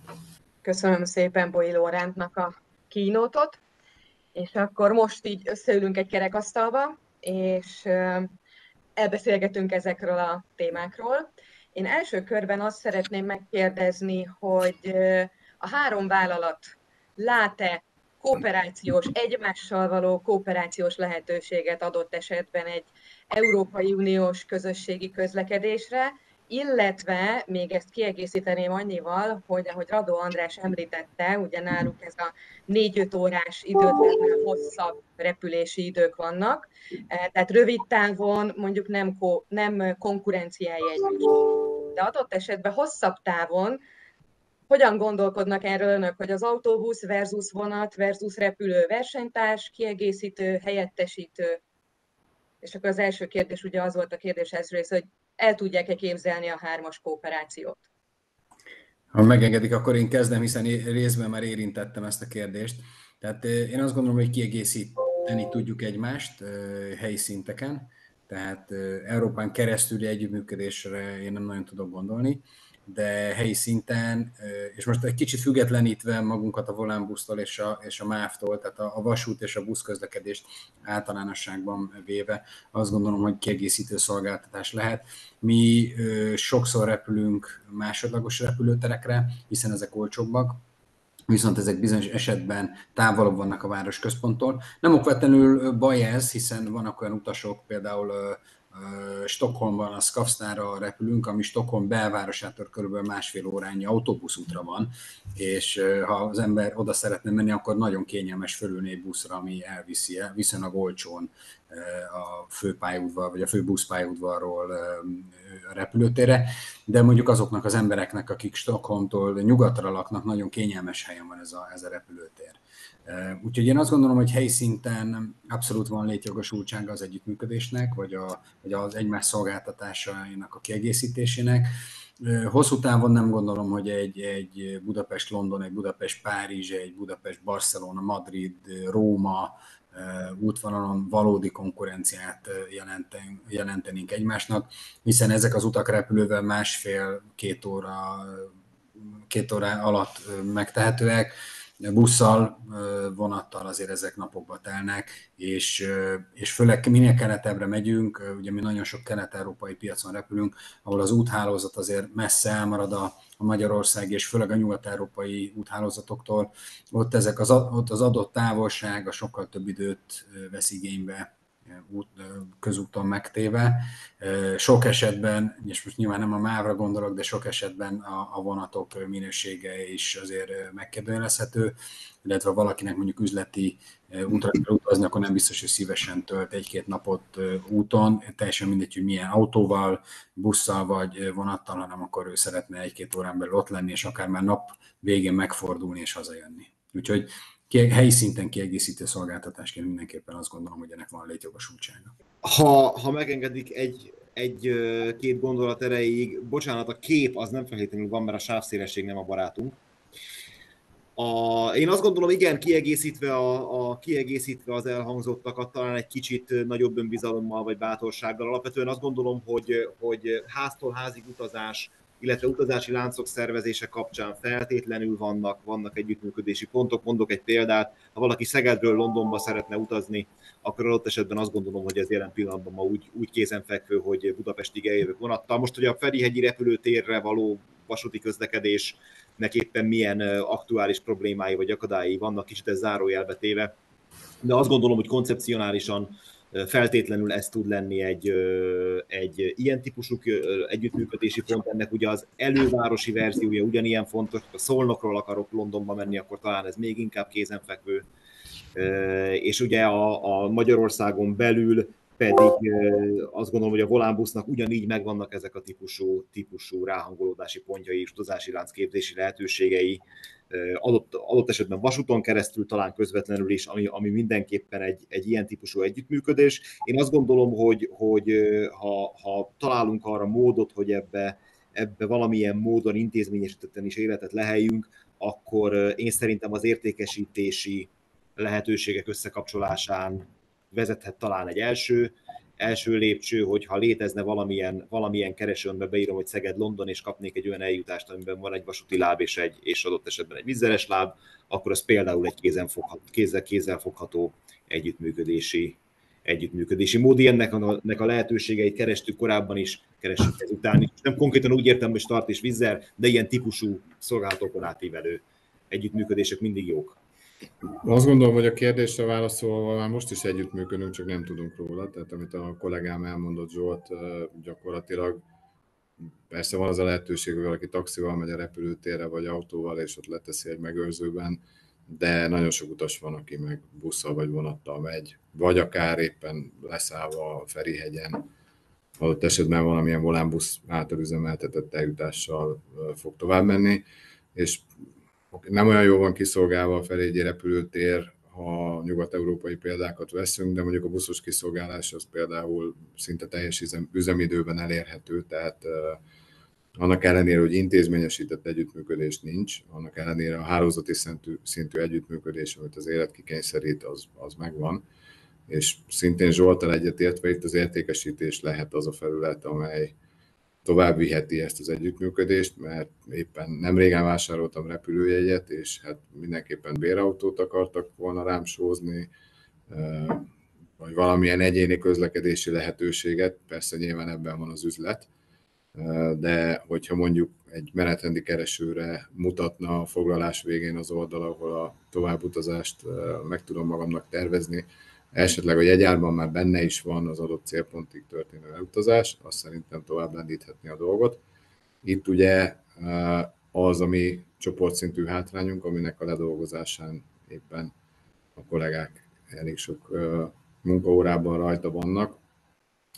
Köszönöm szépen Boi Lórántnak a kínótot, és akkor most így összeülünk egy kerekasztalba, és elbeszélgetünk ezekről a témákról. Én első körben azt szeretném megkérdezni, hogy a három vállalat lát-e kooperációs, egymással való kooperációs lehetőséget adott esetben egy Európai Uniós közösségi közlekedésre, illetve még ezt kiegészíteném annyival, hogy ahogy Radó András említette, ugye náluk ez a 4-5 órás időt hosszabb repülési idők vannak, e, tehát rövid távon mondjuk nem, ko, nem konkurenciája egymást. De adott esetben hosszabb távon hogyan gondolkodnak erről önök, hogy az autóbusz versus vonat versus repülő versenytárs, kiegészítő, helyettesítő? És akkor az első kérdés ugye az volt a kérdés első rész, hogy el tudják-e képzelni a hármas kooperációt? Ha megengedik, akkor én kezdem, hiszen részben már érintettem ezt a kérdést. Tehát eh, én azt gondolom, hogy kiegészíteni tudjuk egymást helyi szinteken, tehát eh, Európán keresztüli együttműködésre én nem nagyon tudok gondolni de helyi szinten, és most egy kicsit függetlenítve magunkat a volánbusztól és a, és a MÁV-tól, tehát a, a vasút és a buszközlekedést általánosságban véve, azt gondolom, hogy kiegészítő szolgáltatás lehet. Mi sokszor repülünk másodlagos repülőterekre, hiszen ezek olcsóbbak, viszont ezek bizonyos esetben távolabb vannak a városközponttól. Nem okvetlenül baj ez, hiszen vannak olyan utasok, például Stockholmban a Skavsnára repülünk, ami Stockholm belvárosától körülbelül másfél órányi autóbuszútra van, és ha az ember oda szeretne menni, akkor nagyon kényelmes fölülni egy buszra, ami elviszi el, viszonylag olcsón a főpályaudvar, vagy a fő buszpályaudvarról a repülőtérre, de mondjuk azoknak az embereknek, akik Stockholmtól nyugatra laknak, nagyon kényelmes helyen van ez a, ez a repülőtér. Úgyhogy én azt gondolom, hogy helyszinten abszolút van létjogosultsága az együttműködésnek, vagy, a, vagy az egymás szolgáltatásainak a kiegészítésének. Hosszú távon nem gondolom, hogy egy, egy Budapest-London, egy Budapest-Párizs, egy Budapest-Barcelona, Madrid, Róma útvonalon valódi konkurenciát jelenten, jelentenénk egymásnak, hiszen ezek az utak repülővel másfél-két óra, két óra alatt megtehetőek, busszal, vonattal azért ezek napokba telnek, és, és főleg minél keletebbre megyünk, ugye mi nagyon sok kelet-európai piacon repülünk, ahol az úthálózat azért messze elmarad a, a Magyarország és főleg a nyugat-európai úthálózatoktól, ott, ezek az, ott az adott távolság a sokkal több időt vesz igénybe út, közúton megtéve. Sok esetben, és most nyilván nem a mávra gondolok, de sok esetben a, a vonatok minősége is azért megkérdőjelezhető, illetve valakinek mondjuk üzleti útra kell utazni, akkor nem biztos, hogy szívesen tölt egy-két napot úton, teljesen mindegy, hogy milyen autóval, busszal vagy vonattal, hanem akkor ő szeretne egy-két órán belül ott lenni, és akár már nap végén megfordulni és hazajönni. Úgyhogy helyi szinten kiegészítő szolgáltatásként mindenképpen azt gondolom, hogy ennek van létjogosultsága. Ha, ha megengedik egy, egy-két gondolat erejéig, bocsánat, a kép az nem feltétlenül van, mert a sávszélesség nem a barátunk. A, én azt gondolom, igen, kiegészítve, a, a, kiegészítve az elhangzottakat, talán egy kicsit nagyobb önbizalommal vagy bátorsággal. Alapvetően azt gondolom, hogy, hogy háztól házig utazás illetve utazási láncok szervezése kapcsán feltétlenül vannak, vannak együttműködési pontok. Mondok egy példát, ha valaki Szegedről Londonba szeretne utazni, akkor adott esetben azt gondolom, hogy ez jelen pillanatban ma úgy, úgy kézenfekvő, hogy Budapestig eljövök vonattal. Most, hogy a Ferihegyi repülőtérre való vasúti közlekedésnek éppen milyen aktuális problémái vagy akadályai vannak, kicsit ez zárójelbe téve, de azt gondolom, hogy koncepcionálisan feltétlenül ez tud lenni egy, egy ilyen típusú együttműködési pont. Ennek ugye az elővárosi verziója ugyanilyen fontos, ha Szolnokról akarok Londonba menni, akkor talán ez még inkább kézenfekvő. És ugye a, a Magyarországon belül pedig azt gondolom, hogy a volánbusznak ugyanígy megvannak ezek a típusú, típusú ráhangolódási pontjai és utazási képzési lehetőségei, adott, adott esetben vasúton keresztül, talán közvetlenül is, ami, ami mindenképpen egy, egy ilyen típusú együttműködés. Én azt gondolom, hogy, hogy ha, ha találunk arra módot, hogy ebbe, ebbe valamilyen módon intézményesítetten is életet leheljünk, akkor én szerintem az értékesítési lehetőségek összekapcsolásán vezethet talán egy első, első lépcső, hogyha létezne valamilyen, valamilyen keresőnbe beírom, hogy Szeged-London, és kapnék egy olyan eljutást, amiben van egy vasúti láb és, egy, és adott esetben egy vízzeres láb, akkor az például egy kézen fogható, kézzel, kézzel fogható együttműködési, együttműködési mód. Ennek a, a lehetőségeit kerestük korábban is, keressük ezután is. Nem konkrétan úgy értem, hogy start és vízzel, de ilyen típusú szolgálatokon átívelő együttműködések mindig jók. Azt gondolom, hogy a kérdésre válaszolva már most is együttműködünk, csak nem tudunk róla. Tehát amit a kollégám elmondott Zsolt, gyakorlatilag persze van az a lehetőség, hogy valaki taxival megy a repülőtérre, vagy autóval, és ott leteszi egy megőrzőben, de nagyon sok utas van, aki meg busszal vagy vonattal megy, vagy akár éppen leszállva a Ferihegyen, adott esetben valamilyen volánbusz által üzemeltetett eljutással fog tovább menni, és nem olyan jól van kiszolgálva a Ferégyi repülőtér, ha nyugat-európai példákat veszünk, de mondjuk a buszos kiszolgálás az például szinte teljes üzemidőben elérhető, tehát annak ellenére, hogy intézményesített együttműködés nincs, annak ellenére a hálózati szintű, szintű együttműködés, amit az élet kikényszerít, az, az megvan. És szintén Zsoltal egyetértve itt az értékesítés lehet az a felület, amely, tovább viheti ezt az együttműködést, mert éppen nem régen vásároltam repülőjegyet, és hát mindenképpen bérautót akartak volna rám sózni, vagy valamilyen egyéni közlekedési lehetőséget, persze nyilván ebben van az üzlet, de hogyha mondjuk egy menetrendi keresőre mutatna a foglalás végén az oldal, ahol a továbbutazást meg tudom magamnak tervezni, esetleg a jegyárban már benne is van az adott célpontig történő elutazás, azt szerintem tovább lendíthetni a dolgot. Itt ugye eh, az, ami csoportszintű hátrányunk, aminek a ledolgozásán éppen a kollégák elég sok eh, munkaórában rajta vannak,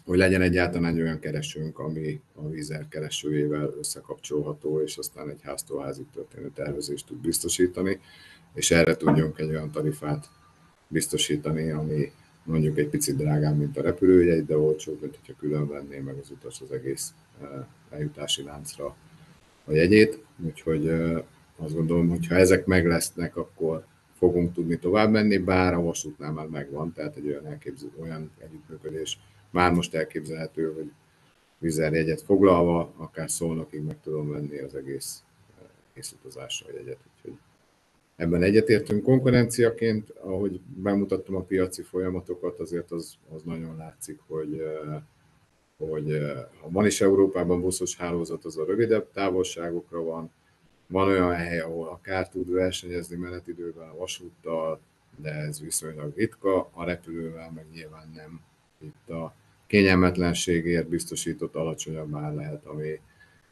hogy legyen egyáltalán egy olyan keresőnk, ami a vízer keresőjével összekapcsolható, és aztán egy háztól házig történő tervezést tud biztosítani, és erre tudjunk egy olyan tarifát biztosítani, ami mondjuk egy picit drágább, mint a repülőjegy, de olcsóbb, mint hogyha külön venné meg az utas az egész eljutási láncra a jegyét, úgyhogy azt gondolom, hogy ha ezek meg lesznek, akkor fogunk tudni tovább menni, bár a vasútnál már megvan, tehát egy olyan, elképzel, olyan együttműködés már most elképzelhető, hogy vizer jegyet foglalva, akár szólnakig meg tudom venni az egész, egész utazásra a jegyet. Úgyhogy ebben egyetértünk konkurenciaként, ahogy bemutattam a piaci folyamatokat, azért az, az nagyon látszik, hogy, hogy ha van is Európában buszos hálózat, az a rövidebb távolságokra van, van olyan hely, ahol akár tud versenyezni menetidőben a vasúttal, de ez viszonylag ritka, a repülővel meg nyilván nem. Itt a kényelmetlenségért biztosított alacsonyabb ár lehet, ami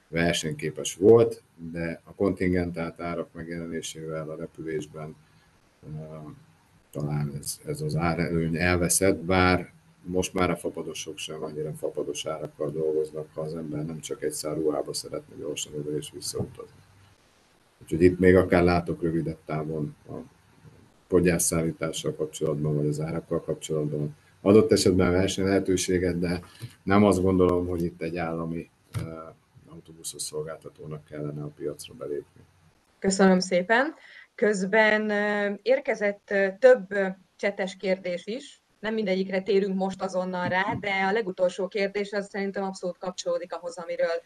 versenyképes volt, de a kontingentált árak megjelenésével a repülésben talán ez, ez az árelőny elveszett, bár most már a fapadosok sem annyira fapados árakkal dolgoznak, ha az ember nem csak egy szár ruhába szeretne gyorsan oda és visszautazni. Úgyhogy itt még akár látok rövidebb távon a fogyásszállítással kapcsolatban, vagy az árakkal kapcsolatban adott esetben verseny lehetőséget, de nem azt gondolom, hogy itt egy állami autóbuszos szolgáltatónak kellene a piacra belépni. Köszönöm szépen. Közben érkezett több csetes kérdés is, nem mindegyikre térünk most azonnal rá, de a legutolsó kérdés az szerintem abszolút kapcsolódik ahhoz, amiről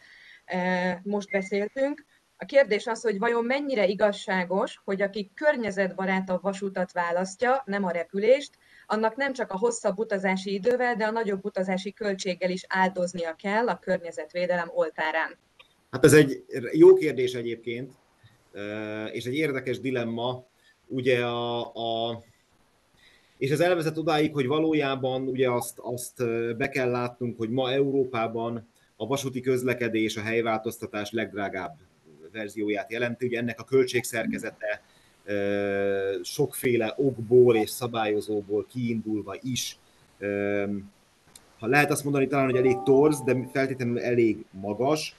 most beszéltünk. A kérdés az, hogy vajon mennyire igazságos, hogy aki környezetbarátabb vasútat választja, nem a repülést, annak nem csak a hosszabb utazási idővel, de a nagyobb utazási költséggel is áldoznia kell a környezetvédelem oltárán. Hát ez egy jó kérdés egyébként, és egy érdekes dilemma. Ugye a, a és ez elvezet odáig, hogy valójában ugye azt, azt be kell látnunk, hogy ma Európában a vasúti közlekedés a helyváltoztatás legdrágább verzióját jelenti. Ugye ennek a költségszerkezete sokféle okból és szabályozóból kiindulva is, ha lehet azt mondani talán, hogy elég torz, de feltétlenül elég magas.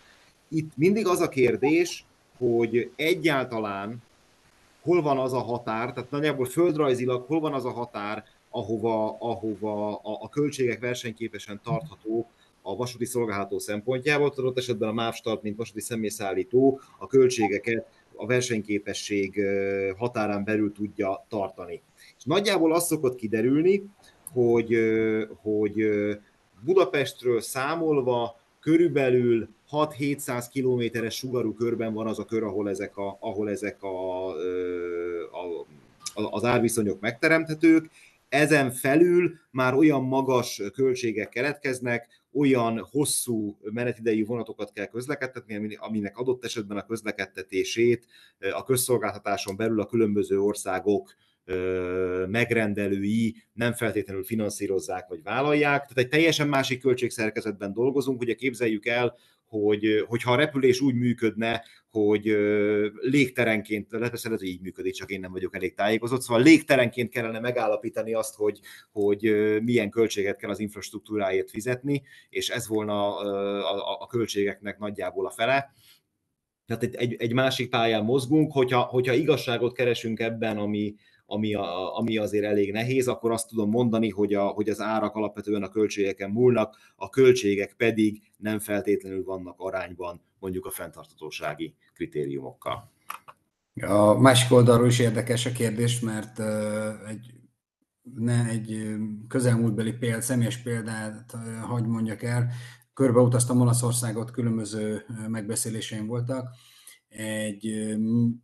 Itt mindig az a kérdés, hogy egyáltalán hol van az a határ, tehát nagyjából földrajzilag hol van az a határ, ahova, ahova a, a költségek versenyképesen tarthatók a vasúti szolgálható szempontjából, tudott esetben a MÁV Start, mint vasúti személyszállító a költségeket a versenyképesség határán belül tudja tartani. És nagyjából az szokott kiderülni, hogy, hogy Budapestről számolva körülbelül 6-700 kilométeres sugarú körben van az a kör, ahol ezek, a, ahol ezek a, a, az árviszonyok megteremthetők. Ezen felül már olyan magas költségek keletkeznek, olyan hosszú menetidejű vonatokat kell közlekedtetni, aminek adott esetben a közlekedtetését a közszolgáltatáson belül a különböző országok megrendelői nem feltétlenül finanszírozzák vagy vállalják. Tehát egy teljesen másik költségszerkezetben dolgozunk. Ugye képzeljük el, hogy, hogyha a repülés úgy működne, hogy légterenként, persze hogy így működik, csak én nem vagyok elég tájékozott, szóval légterenként kellene megállapítani azt, hogy, hogy milyen költséget kell az infrastruktúráért fizetni, és ez volna a, a, a költségeknek nagyjából a fele. Tehát egy, egy másik pályán mozgunk, hogyha, hogyha igazságot keresünk ebben, ami, ami, a, ami azért elég nehéz, akkor azt tudom mondani, hogy, a, hogy az árak alapvetően a költségeken múlnak, a költségek pedig nem feltétlenül vannak arányban mondjuk a fenntartatósági kritériumokkal. A másik oldalról is érdekes a kérdés, mert egy, ne, egy közelmúltbeli péld, személyes példát hagy mondjak el. Körbeutaztam Olaszországot, különböző megbeszéléseim voltak. Egy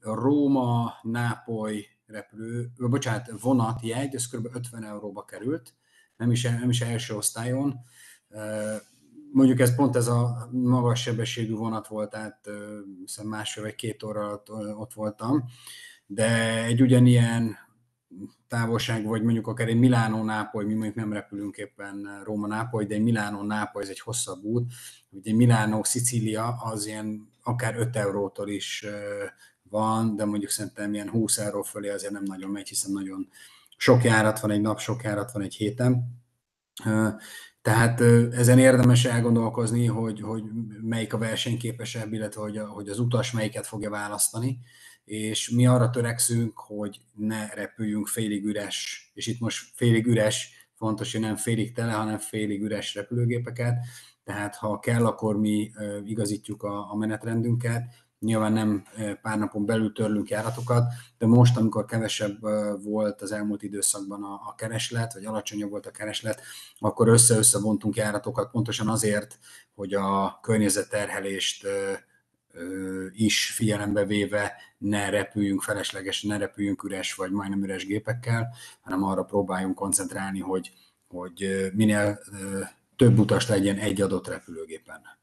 Róma, Nápoly repülő, bocsánat, vonatjegy, ez kb. 50 euróba került, nem is, nem is első osztályon. Mondjuk ez pont ez a magas sebességű vonat volt, tehát hiszem másfél vagy két óra alatt ott voltam, de egy ugyanilyen távolság, vagy mondjuk akár egy Milánó-Nápoly, mi mondjuk nem repülünk éppen Róma-Nápoly, de egy Milánó-Nápoly, ez egy hosszabb út, ugye Milánó-Szicília az ilyen akár 5 eurótól is van, de mondjuk szerintem ilyen 20 euró fölé azért nem nagyon megy, hiszen nagyon sok járat van egy nap, sok járat van egy héten. Tehát ezen érdemes elgondolkozni, hogy, hogy melyik a versenyképesebb, illetve hogy, a, hogy az utas melyiket fogja választani, és mi arra törekszünk, hogy ne repüljünk félig üres, és itt most félig üres, fontos, hogy nem félig tele, hanem félig üres repülőgépeket, tehát ha kell, akkor mi igazítjuk a, a menetrendünket, nyilván nem pár napon belül törlünk járatokat, de most, amikor kevesebb volt az elmúlt időszakban a, a kereslet, vagy alacsonyabb volt a kereslet, akkor össze-össze vontunk járatokat pontosan azért, hogy a környezetterhelést is figyelembe véve ne repüljünk feleslegesen, ne repüljünk üres vagy majdnem üres gépekkel, hanem arra próbáljunk koncentrálni, hogy, hogy minél több utas legyen egy adott repülőgépen.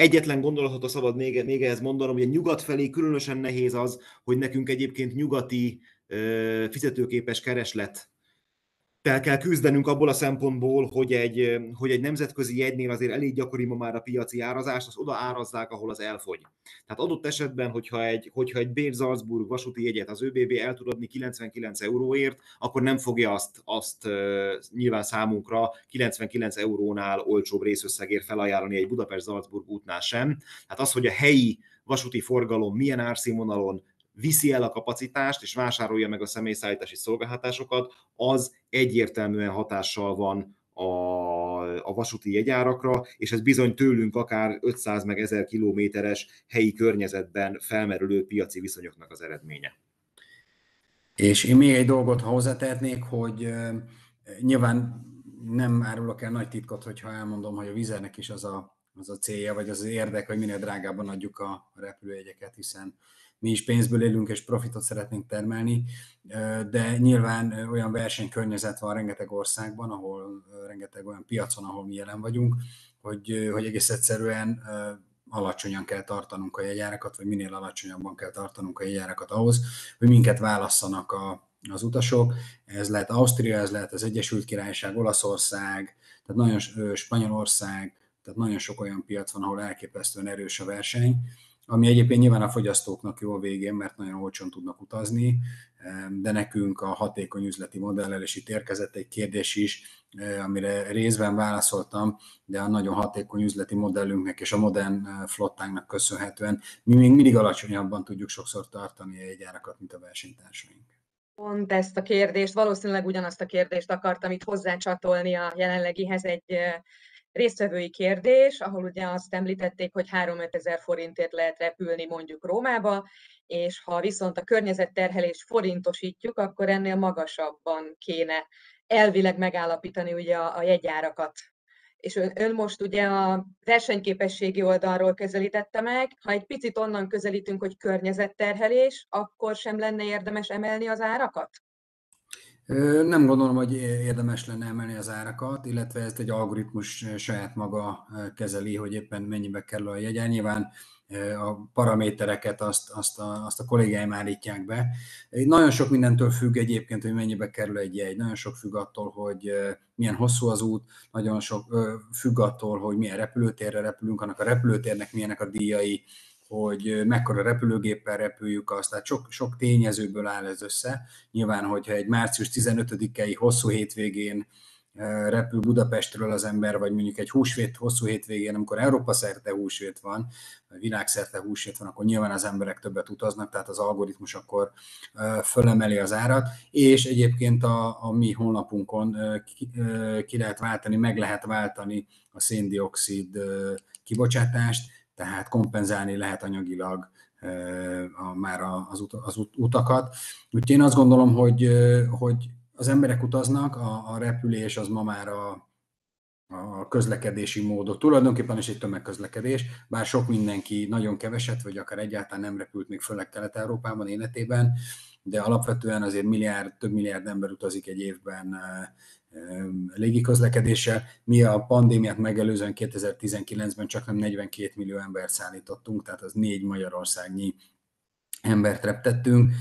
Egyetlen gondolatot a szabad még, még ehhez mondanom, hogy a nyugat felé különösen nehéz az, hogy nekünk egyébként nyugati fizetőképes kereslet fel kell küzdenünk abból a szempontból, hogy egy, hogy egy nemzetközi jegynél azért elég gyakori ma már a piaci árazást, az oda árazzák, ahol az elfogy. Tehát adott esetben, hogyha egy, hogyha egy Bér-Salzburg vasúti jegyet az ÖBB el tud adni 99 euróért, akkor nem fogja azt, azt nyilván számunkra 99 eurónál olcsóbb részösszegért felajánlani egy Budapest-Salzburg útnál sem. Tehát az, hogy a helyi vasúti forgalom milyen árszínvonalon viszi el a kapacitást, és vásárolja meg a személyszállítási szolgáltatásokat, az egyértelműen hatással van a, a vasúti jegyárakra, és ez bizony tőlünk akár 500 meg 1000 kilométeres helyi környezetben felmerülő piaci viszonyoknak az eredménye. És én még egy dolgot hozzátehetnék, hogy nyilván nem árulok el nagy titkot, hogyha elmondom, hogy a vizernek is az a, az a célja, vagy az, az érdek, hogy minél drágában adjuk a repülőjegyeket, hiszen mi is pénzből élünk és profitot szeretnénk termelni, de nyilván olyan versenykörnyezet van rengeteg országban, ahol rengeteg olyan piacon, ahol mi jelen vagyunk, hogy, hogy egész egyszerűen alacsonyan kell tartanunk a jegyárakat, vagy minél alacsonyabban kell tartanunk a jegyárakat ahhoz, hogy minket válasszanak a, az utasok. Ez lehet Ausztria, ez lehet az Egyesült Királyság, Olaszország, tehát nagyon Spanyolország, tehát nagyon sok olyan piac van, ahol elképesztően erős a verseny, ami egyébként nyilván a fogyasztóknak jó a végén, mert nagyon olcsón tudnak utazni, de nekünk a hatékony üzleti modellel, és itt érkezett egy kérdés is, amire részben válaszoltam, de a nagyon hatékony üzleti modellünknek és a modern flottánknak köszönhetően mi még mindig alacsonyabban tudjuk sokszor tartani a jegyárakat, mint a versenytársaink. Pont ezt a kérdést, valószínűleg ugyanazt a kérdést akartam itt hozzácsatolni a jelenlegihez egy résztvevői kérdés, ahol ugye azt említették, hogy 3-5 ezer forintért lehet repülni mondjuk Rómába, és ha viszont a környezetterhelést forintosítjuk, akkor ennél magasabban kéne elvileg megállapítani ugye a, a jegyárakat. És ön, ön most ugye a versenyképességi oldalról közelítette meg, ha egy picit onnan közelítünk, hogy környezetterhelés, akkor sem lenne érdemes emelni az árakat? Nem gondolom, hogy érdemes lenne emelni az árakat, illetve ezt egy algoritmus saját maga kezeli, hogy éppen mennyibe kerül a jegyen. Nyilván a paramétereket azt, azt, a, azt a kollégáim állítják be. Nagyon sok mindentől függ egyébként, hogy mennyibe kerül egy jegy. Nagyon sok függ attól, hogy milyen hosszú az út, nagyon sok függ attól, hogy milyen repülőtérre repülünk, annak a repülőtérnek milyenek a díjai, hogy mekkora repülőgéppel repüljük azt, tehát sok, sok tényezőből áll ez össze. Nyilván, hogyha egy március 15-i hosszú hétvégén repül Budapestről az ember, vagy mondjuk egy húsvét hosszú hétvégén, amikor Európa szerte húsvét van, vagy világszerte húsvét van, akkor nyilván az emberek többet utaznak, tehát az algoritmus akkor fölemeli az árat, és egyébként a, a mi honlapunkon ki, ki lehet váltani, meg lehet váltani a széndiokszid kibocsátást, tehát kompenzálni lehet anyagilag a, már az, ut, az utakat. Úgyhogy én azt gondolom, hogy, hogy az emberek utaznak, a, a repülés az ma már a, a közlekedési módot. Tulajdonképpen is egy tömegközlekedés, bár sok mindenki nagyon keveset, vagy akár egyáltalán nem repült még főleg Kelet-Európában életében, de alapvetően azért milliárd, több milliárd ember utazik egy évben légiközlekedéssel. Mi a pandémiát megelőzően 2019-ben csak nem 42 millió embert szállítottunk, tehát az négy Magyarországnyi embert reptettünk.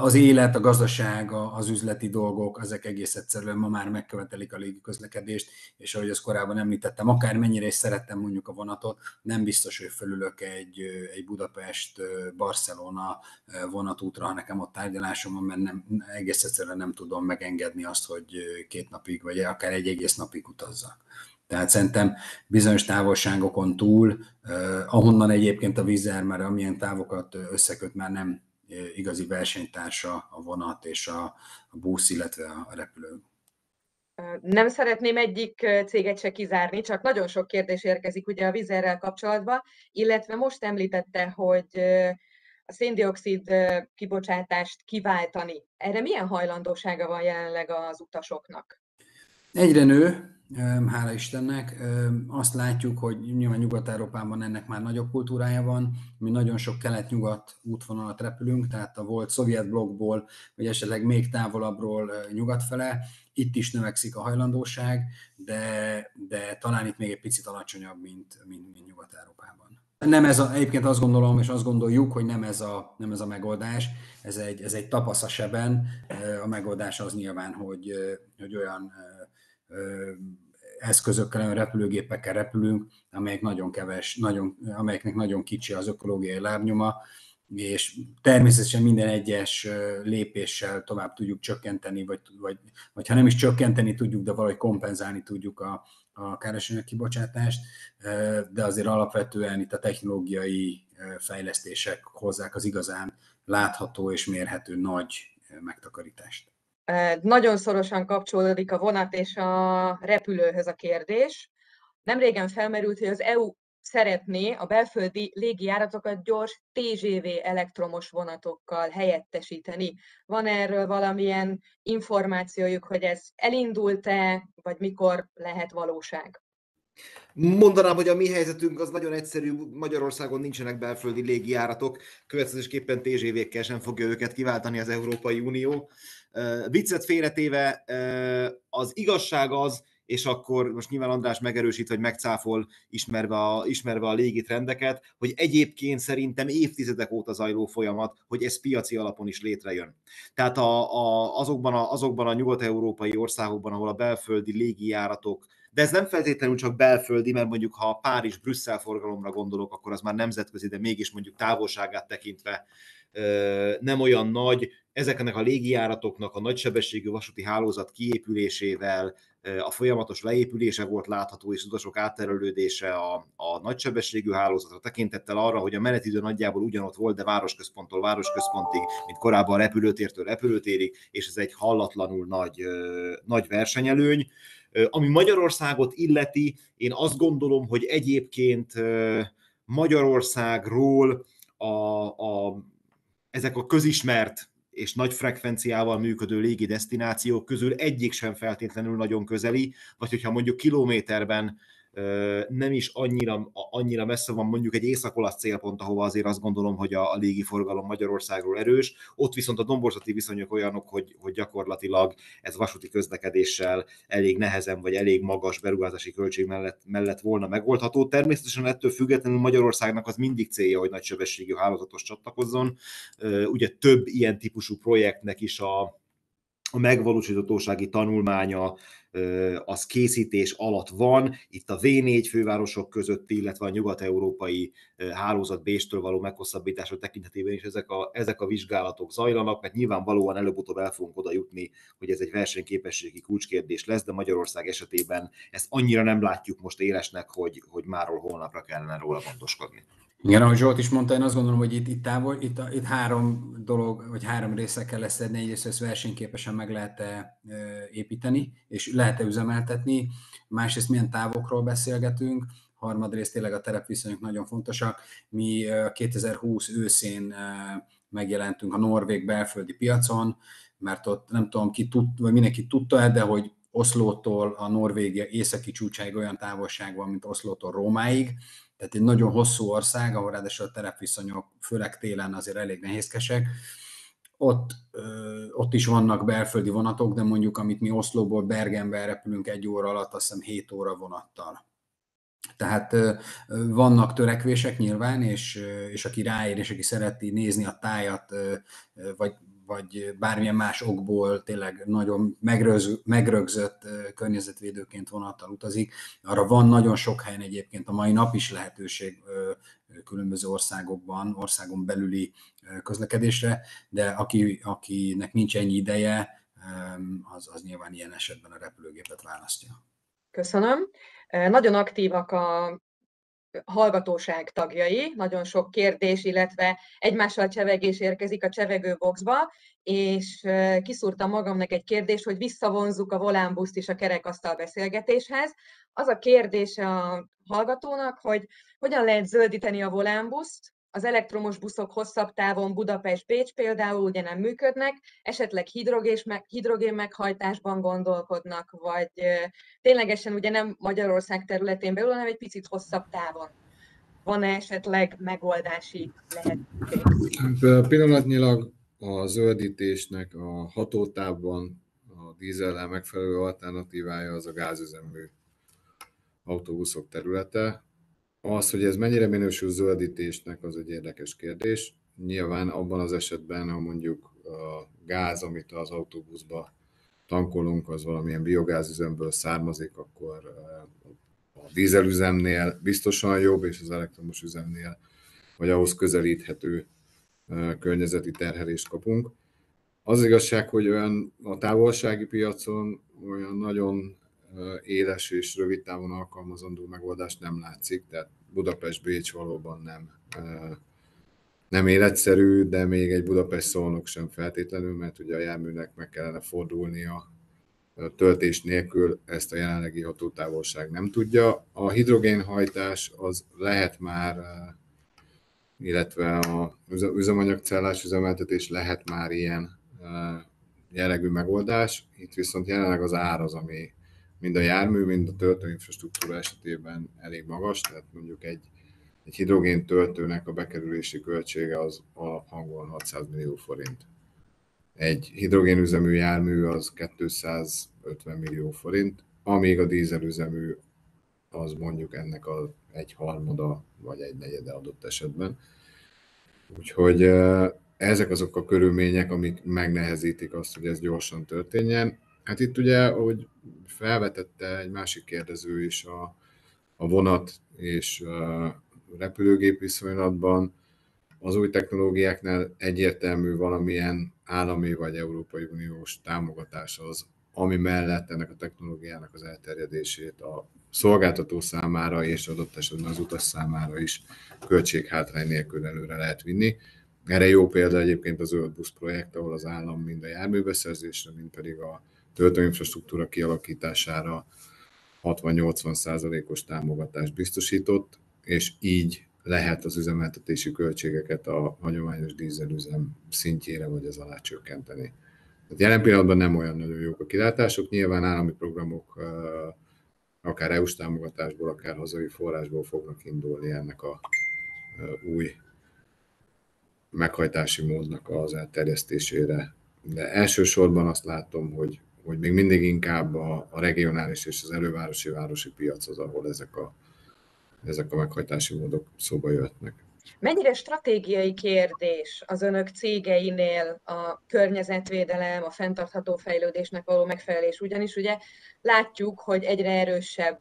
Az élet, a gazdaság, az üzleti dolgok, ezek egész egyszerűen ma már megkövetelik a légiközlekedést, és ahogy azt korábban említettem, akármennyire is szerettem mondjuk a vonatot, nem biztos, hogy fölülök egy, egy Budapest-Barcelona vonatútra, ha nekem ott tárgyalásom van, mert nem, egész egyszerűen nem tudom megengedni azt, hogy két napig, vagy akár egy egész napig utazzak. Tehát szerintem bizonyos távolságokon túl, ahonnan egyébként a vízer már amilyen távokat összeköt, már nem igazi versenytársa a vonat és a, a busz, illetve a repülő. Nem szeretném egyik céget se kizárni, csak nagyon sok kérdés érkezik ugye a vizerrel kapcsolatban, illetve most említette, hogy a széndiokszid kibocsátást kiváltani. Erre milyen hajlandósága van jelenleg az utasoknak? Egyre nő, hála Istennek. Azt látjuk, hogy nyilván Nyugat-Európában ennek már nagyobb kultúrája van. Mi nagyon sok kelet-nyugat útvonalat repülünk, tehát a volt szovjet blokkból, vagy esetleg még távolabbról nyugat fele. Itt is növekszik a hajlandóság, de, de talán itt még egy picit alacsonyabb, mint, mint, mint Nyugat-Európában. Nem ez a, egyébként azt gondolom, és azt gondoljuk, hogy nem ez a, nem ez a megoldás, ez egy, ez egy tapasz a seben. A megoldás az nyilván, hogy, hogy olyan eszközökkel, repülőgépekkel repülünk, amelyek nagyon keves, nagyon, amelyeknek nagyon kicsi az ökológiai lábnyoma, és természetesen minden egyes lépéssel tovább tudjuk csökkenteni, vagy, vagy, vagy ha nem is csökkenteni tudjuk, de valahogy kompenzálni tudjuk a, a károsanyag kibocsátást, de azért alapvetően itt a technológiai fejlesztések hozzák az igazán látható és mérhető nagy megtakarítást. Nagyon szorosan kapcsolódik a vonat és a repülőhöz a kérdés. Nemrégen felmerült, hogy az EU szeretné a belföldi légijáratokat gyors TGV elektromos vonatokkal helyettesíteni. Van erről valamilyen információjuk, hogy ez elindult-e, vagy mikor lehet valóság? Mondanám, hogy a mi helyzetünk az nagyon egyszerű, Magyarországon nincsenek belföldi légijáratok, következésképpen TGV-kkel sem fogja őket kiváltani az Európai Unió. Viccet félretéve az igazság az, és akkor most nyilván András megerősít, hogy megcáfol, ismerve a, ismerve a légitrendeket, hogy egyébként szerintem évtizedek óta zajló folyamat, hogy ez piaci alapon is létrejön. Tehát a, a, azokban, a, azokban a nyugat-európai országokban, ahol a belföldi légijáratok de ez nem feltétlenül csak belföldi, mert mondjuk ha Párizs-Brüsszel forgalomra gondolok, akkor az már nemzetközi, de mégis mondjuk távolságát tekintve nem olyan nagy, ezeknek a légijáratoknak a nagysebességű vasúti hálózat kiépülésével, a folyamatos leépülése volt látható, és utasok átterelődése a, a nagysebességű hálózatra tekintettel arra, hogy a menetidő nagyjából ugyanott volt, de városközponttól városközpontig, mint korábban repülőtértől repülőtérig, és ez egy hallatlanul nagy, nagy versenyelőny. Ami Magyarországot illeti, én azt gondolom, hogy egyébként Magyarországról a, a, ezek a közismert és nagy frekvenciával működő légi destinációk közül egyik sem feltétlenül nagyon közeli, vagy hogyha mondjuk kilométerben nem is annyira, annyira messze van mondjuk egy észak célpont, ahova azért azt gondolom, hogy a, a légiforgalom Magyarországról erős. Ott viszont a domborzati viszonyok olyanok, hogy, hogy gyakorlatilag ez vasúti közlekedéssel elég nehezen vagy elég magas beruházási költség mellett, mellett volna megoldható. Természetesen ettől függetlenül Magyarországnak az mindig célja, hogy nagysebességű hálózatos csatlakozzon. Ugye több ilyen típusú projektnek is a, a megvalósíthatósági tanulmánya az készítés alatt van. Itt a V4 fővárosok között, illetve a nyugat-európai hálózat Béstől való meghosszabbítása tekintetében is ezek a, ezek a vizsgálatok zajlanak, mert nyilvánvalóan előbb-utóbb el fogunk oda jutni, hogy ez egy versenyképességi kulcskérdés lesz, de Magyarország esetében ezt annyira nem látjuk most élesnek, hogy, hogy máról holnapra kellene róla gondoskodni. Igen, ahogy Zsolt is mondta, én azt gondolom, hogy itt, itt, távol, itt, itt három dolog, vagy három része kell leszedni. Egyrészt ezt versenyképesen meg lehet -e építeni, és lehet-e üzemeltetni. Másrészt milyen távokról beszélgetünk. Harmadrészt tényleg a terepviszonyok nagyon fontosak. Mi 2020 őszén megjelentünk a norvég belföldi piacon, mert ott nem tudom, ki tud, vagy mindenki tudta de hogy Oszlótól a Norvégia északi csúcsáig olyan távolság van, mint Oszlótól Rómáig, tehát egy nagyon hosszú ország, ahol ráadásul a terepviszonyok, főleg télen azért elég nehézkesek. Ott, ö, ott is vannak belföldi vonatok, de mondjuk amit mi Oszlóból Bergenbe repülünk egy óra alatt, azt hiszem 7 óra vonattal. Tehát vannak törekvések nyilván, és, és aki ráér, és aki szereti nézni a tájat, vagy vagy bármilyen más okból tényleg nagyon megrögzött, megrögzött környezetvédőként vonattal utazik. Arra van nagyon sok helyen egyébként a mai nap is lehetőség különböző országokban, országon belüli közlekedésre, de aki, akinek nincs ennyi ideje, az, az nyilván ilyen esetben a repülőgépet választja. Köszönöm. Nagyon aktívak a hallgatóság tagjai, nagyon sok kérdés, illetve egymással csevegés érkezik a csevegő boxba, és kiszúrtam magamnak egy kérdést, hogy visszavonzuk a volánbuszt is a kerekasztal beszélgetéshez. Az a kérdése a hallgatónak, hogy hogyan lehet zöldíteni a volánbuszt, az elektromos buszok hosszabb távon Budapest-Bécs például ugye nem működnek, esetleg hidrogén meghajtásban gondolkodnak, vagy ténylegesen ugye nem Magyarország területén belül, hanem egy picit hosszabb távon. Van-e esetleg megoldási lehetőség? Hát, pillanatnyilag a zöldítésnek a hatótávban a dízellel megfelelő alternatívája az a gázüzemű autóbuszok területe. Az, hogy ez mennyire minősül zöldítésnek, az egy érdekes kérdés. Nyilván abban az esetben, ha mondjuk a gáz, amit az autóbuszba tankolunk, az valamilyen biogázüzemből származik, akkor eh, a dízelüzemnél biztosan jobb, és az elektromos üzemnél, vagy ahhoz közelíthető eh, környezeti terhelést kapunk. Az igazság, hogy olyan a távolsági piacon olyan nagyon éles és rövid távon alkalmazandó megoldás nem látszik, tehát Budapest-Bécs valóban nem, nem életszerű, de még egy Budapest-Szolnok sem feltétlenül, mert ugye a járműnek meg kellene fordulnia töltés nélkül ezt a jelenlegi hatótávolság nem tudja. A hidrogénhajtás az lehet már, illetve a üzemanyagcellás üzemeltetés lehet már ilyen jellegű megoldás. Itt viszont jelenleg az ár az, ami mind a jármű, mind a töltőinfrastruktúra esetében elég magas, tehát mondjuk egy, egy hidrogén töltőnek a bekerülési költsége az alaphangon 600 millió forint. Egy hidrogénüzemű jármű az 250 millió forint, amíg a dízelüzemű az mondjuk ennek a egy harmada vagy egy negyede adott esetben. Úgyhogy ezek azok a körülmények, amik megnehezítik azt, hogy ez gyorsan történjen. Hát itt ugye, ahogy felvetette egy másik kérdező is a, a vonat és a repülőgép viszonylatban, az új technológiáknál egyértelmű valamilyen állami vagy Európai Uniós támogatás az, ami mellett ennek a technológiának az elterjedését a szolgáltató számára és adott esetben az utas számára is költséghátrány nélkül előre lehet vinni. Erre jó példa egyébként az Zöld Busz projekt, ahol az állam mind a járműbeszerzésre, mind pedig a töltőinfrastruktúra kialakítására 60-80 százalékos támogatást biztosított, és így lehet az üzemeltetési költségeket a hagyományos dízelüzem szintjére vagy az alá csökkenteni. Tehát jelen pillanatban nem olyan nagyon jók a kilátások, nyilván állami programok akár EU-s támogatásból, akár hazai forrásból fognak indulni ennek a új meghajtási módnak az elterjesztésére. De elsősorban azt látom, hogy hogy még mindig inkább a, a regionális és az elővárosi városi piac az, ahol ezek a, ezek a meghajtási módok szóba jöhetnek. Mennyire stratégiai kérdés az önök cégeinél a környezetvédelem, a fenntartható fejlődésnek való megfelelés? Ugyanis ugye látjuk, hogy egyre erősebb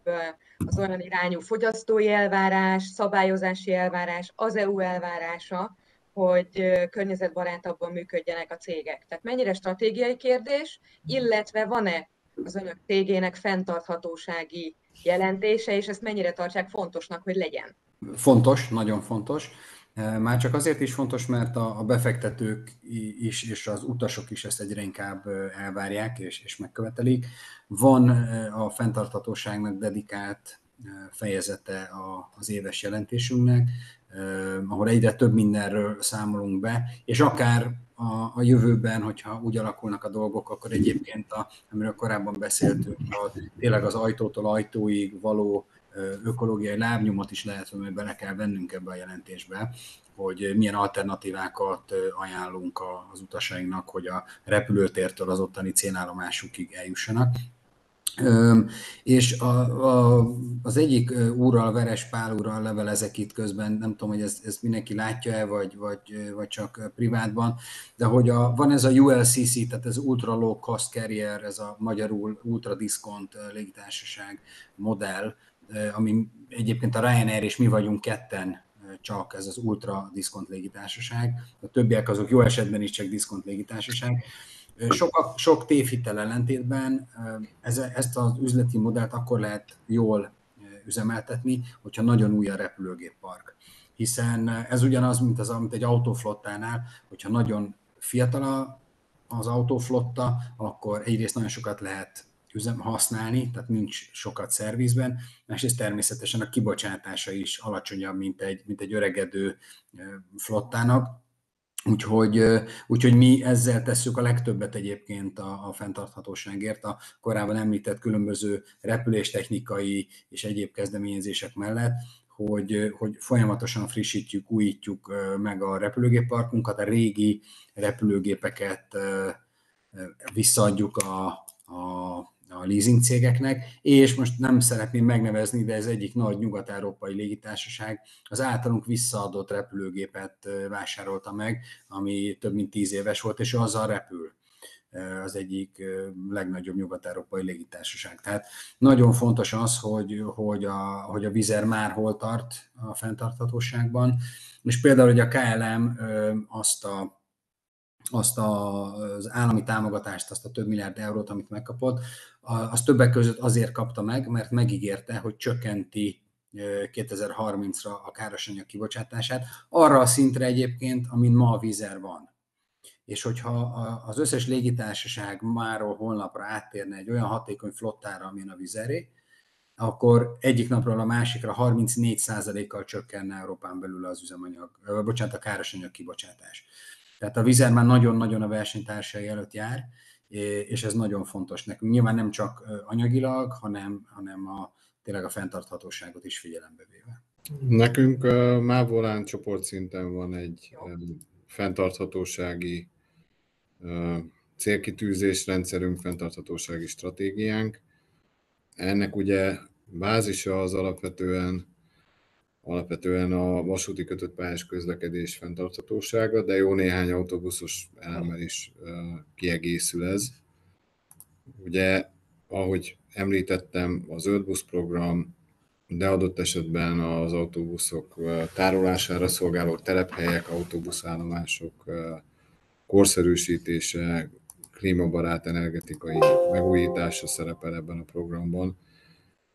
az olyan irányú fogyasztói elvárás, szabályozási elvárás, az EU elvárása, hogy környezetbarátabban működjenek a cégek. Tehát mennyire stratégiai kérdés, illetve van-e az önök cégének fenntarthatósági jelentése, és ezt mennyire tartják fontosnak, hogy legyen? Fontos, nagyon fontos. Már csak azért is fontos, mert a befektetők is, és az utasok is ezt egyre inkább elvárják és, és megkövetelik. Van a fenntarthatóságnak dedikált fejezete az éves jelentésünknek, ahol egyre több mindenről számolunk be, és akár a, a jövőben, hogyha úgy alakulnak a dolgok, akkor egyébként, a, amiről korábban beszéltünk, a, tényleg az ajtótól ajtóig való ökológiai lábnyomot is lehet, hogy bele kell vennünk ebbe a jelentésbe, hogy milyen alternatívákat ajánlunk az utasainknak, hogy a repülőtértől az ottani célállomásukig eljussanak. És a, a, az egyik úrral, Veres Pál úrral levelezek itt közben, nem tudom, hogy ezt, ezt mindenki látja-e, vagy, vagy, vagy csak privátban, de hogy a, van ez a ULCC, tehát ez Ultra Low Cost Carrier, ez a magyarul Ultra Discount légitársaság modell, ami egyébként a Ryanair és mi vagyunk ketten csak ez az Ultra Discount légitársaság, a többiek azok jó esetben is csak Discount légitársaság, sok, sok tévhitel ellentétben ez, ezt az üzleti modellt akkor lehet jól üzemeltetni, hogyha nagyon új a repülőgéppark. Hiszen ez ugyanaz, mint, az, mint egy autóflottánál, hogyha nagyon fiatal az autóflotta, akkor egyrészt nagyon sokat lehet üzem használni, tehát nincs sokat szervizben, másrészt természetesen a kibocsátása is alacsonyabb, mint egy, mint egy öregedő flottának, Úgyhogy, úgyhogy mi ezzel tesszük a legtöbbet egyébként a, a fenntarthatóságért, a korábban említett különböző repüléstechnikai és egyéb kezdeményezések mellett, hogy, hogy folyamatosan frissítjük, újítjuk meg a repülőgépparkunkat, a régi repülőgépeket visszaadjuk a, a a leasing cégeknek, és most nem szeretném megnevezni, de ez egyik nagy nyugat-európai légitársaság az általunk visszaadott repülőgépet vásárolta meg, ami több mint tíz éves volt, és azzal repül az egyik legnagyobb nyugat-európai légitársaság. Tehát nagyon fontos az, hogy, hogy, a, hogy a vizer már hol tart a fenntarthatóságban, és például, hogy a KLM azt a azt az állami támogatást, azt a több milliárd eurót, amit megkapott, az többek között azért kapta meg, mert megígérte, hogy csökkenti 2030-ra a károsanyag kibocsátását, arra a szintre egyébként, amin ma a vízer van. És hogyha az összes légitársaság máról holnapra áttérne egy olyan hatékony flottára, amilyen a vizeré, akkor egyik napról a másikra 34%-kal csökkenne Európán belül az üzemanyag, bocsánat, a károsanyag kibocsátás. Tehát a vizer már nagyon-nagyon a versenytársai előtt jár, és ez nagyon fontos nekünk. Nyilván nem csak anyagilag, hanem, hanem a, tényleg a fenntarthatóságot is figyelembe véve. Nekünk uh, Mávolán csoportszinten van egy um, fenntarthatósági uh, célkitűzésrendszerünk, fenntarthatósági stratégiánk. Ennek ugye bázisa az alapvetően alapvetően a vasúti kötött pályás közlekedés fenntarthatósága, de jó néhány autóbuszos elemmel is kiegészül ez. Ugye, ahogy említettem, a zöld busz program, de adott esetben az autóbuszok tárolására szolgáló telephelyek, autóbuszállomások korszerűsítése, klímabarát energetikai megújítása szerepel ebben a programban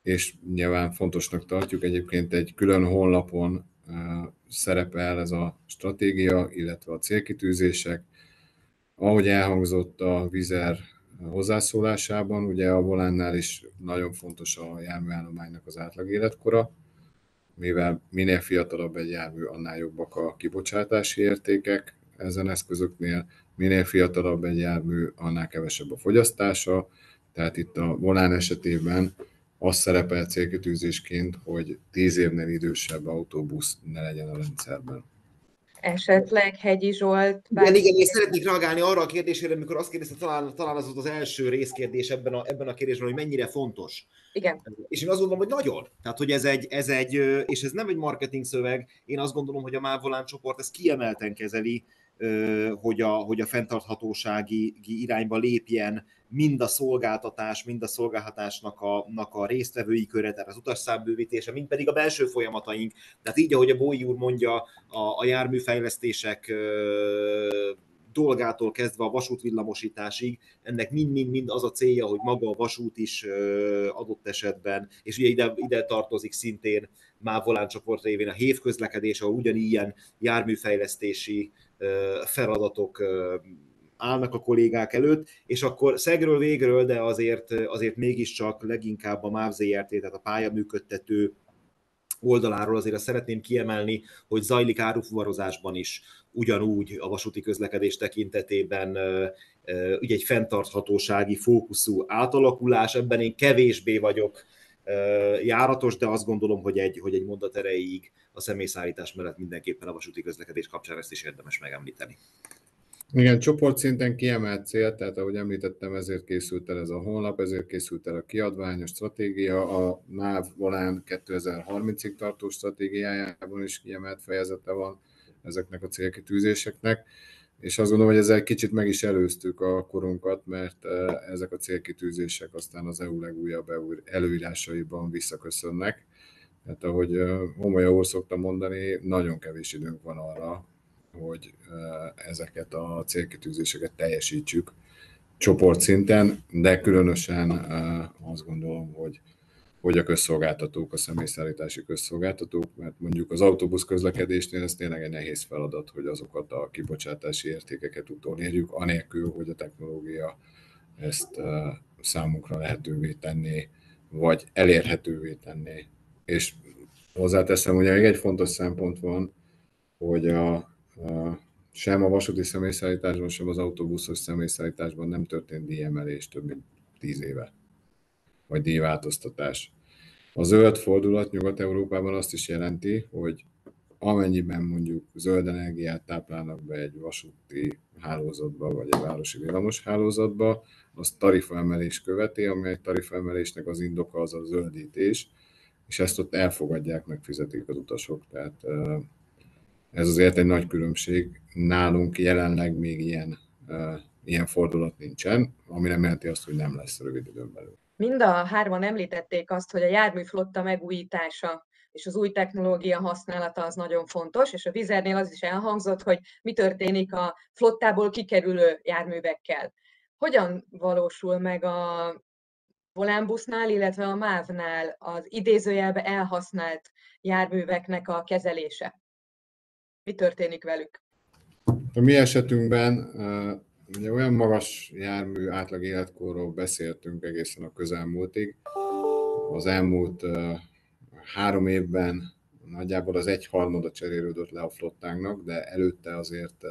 és nyilván fontosnak tartjuk. Egyébként egy külön honlapon szerepel ez a stratégia, illetve a célkitűzések. Ahogy elhangzott a Vizer hozzászólásában, ugye a volánnál is nagyon fontos a járműállománynak az átlag életkora, mivel minél fiatalabb egy jármű, annál jobbak a kibocsátási értékek ezen eszközöknél, minél fiatalabb egy jármű, annál kevesebb a fogyasztása, tehát itt a volán esetében az szerepel célkitűzésként, hogy 10 évnél idősebb autóbusz ne legyen a rendszerben. Esetleg Hegyi Zsolt... Igen, igen, én szeretnék reagálni arra a kérdésére, amikor azt kérdezte, talán, talán az volt az első részkérdés ebben a, ebben a kérdésben, hogy mennyire fontos. Igen. És én azt gondolom, hogy nagyon. Tehát, hogy ez egy, ez egy, és ez nem egy marketing szöveg, én azt gondolom, hogy a Mávolán csoport ezt kiemelten kezeli, hogy a, hogy a fenntarthatósági irányba lépjen, mind a szolgáltatás, mind a szolgáltatásnak a, a résztvevői köre, tehát az utasszámbővítése, mind pedig a belső folyamataink. Tehát így, ahogy a Bói úr mondja, a, a járműfejlesztések dolgától kezdve a vasútvillamosításig, ennek mind-mind-mind az a célja, hogy maga a vasút is adott esetben, és ugye ide, ide tartozik szintén már Volán csoport révén a hév közlekedés, ahol ugyanilyen járműfejlesztési feladatok állnak a kollégák előtt, és akkor szegről végről, de azért, azért mégiscsak leginkább a MÁV ZRT, tehát a pályaműködtető oldaláról azért azt szeretném kiemelni, hogy zajlik árufuvarozásban is ugyanúgy a vasúti közlekedés tekintetében ugye egy fenntarthatósági fókuszú átalakulás, ebben én kevésbé vagyok járatos, de azt gondolom, hogy egy, hogy egy mondat erejéig a személyszállítás mellett mindenképpen a vasúti közlekedés kapcsán ezt is érdemes megemlíteni. Igen, csoportszinten kiemelt cél, tehát ahogy említettem, ezért készült el ez a honlap, ezért készült el a kiadvány, a stratégia, a NÁV Volán 2030-ig tartó stratégiájában is kiemelt fejezete van ezeknek a célkitűzéseknek, és azt gondolom, hogy ezzel kicsit meg is előztük a korunkat, mert e, ezek a célkitűzések aztán az EU legújabb előírásaiban visszaköszönnek. Tehát ahogy e, Homolya úr szokta mondani, nagyon kevés időnk van arra, hogy ezeket a célkitűzéseket teljesítsük csoportszinten, de különösen azt gondolom, hogy hogy a közszolgáltatók, a személyszállítási közszolgáltatók, mert mondjuk az autóbusz közlekedésnél ez tényleg egy nehéz feladat, hogy azokat a kibocsátási értékeket utolérjük, anélkül, hogy a technológia ezt számunkra lehetővé tenné, vagy elérhetővé tenné. És hozzáteszem, hogy még egy fontos szempont van, hogy a, a, sem a vasúti személyszállításban, sem az autóbuszos személyszállításban nem történt díjemelés több mint tíz éve vagy díjváltoztatás. A zöld fordulat Nyugat-Európában azt is jelenti, hogy amennyiben mondjuk zöld energiát táplálnak be egy vasúti hálózatba, vagy egy városi villamos hálózatba, az tarifaemelés követi, amely tarifaemelésnek az indoka az a zöldítés, és ezt ott elfogadják, megfizetik az utasok. Tehát ez azért egy nagy különbség. Nálunk jelenleg még ilyen, ilyen fordulat nincsen, ami nem jelenti azt, hogy nem lesz rövid időn belül. Mind a hárman említették azt, hogy a járműflotta megújítása és az új technológia használata az nagyon fontos, és a vizernél az is elhangzott, hogy mi történik a flottából kikerülő járművekkel. Hogyan valósul meg a volánbusznál, illetve a MÁV-nál az idézőjelbe elhasznált járműveknek a kezelése? Mi történik velük? A mi esetünkben Ugye olyan magas jármű átlag életkorról beszéltünk egészen a közelmúltig. Az elmúlt három évben nagyjából az egyharmada cserélődött le a flottánknak, de előtte azért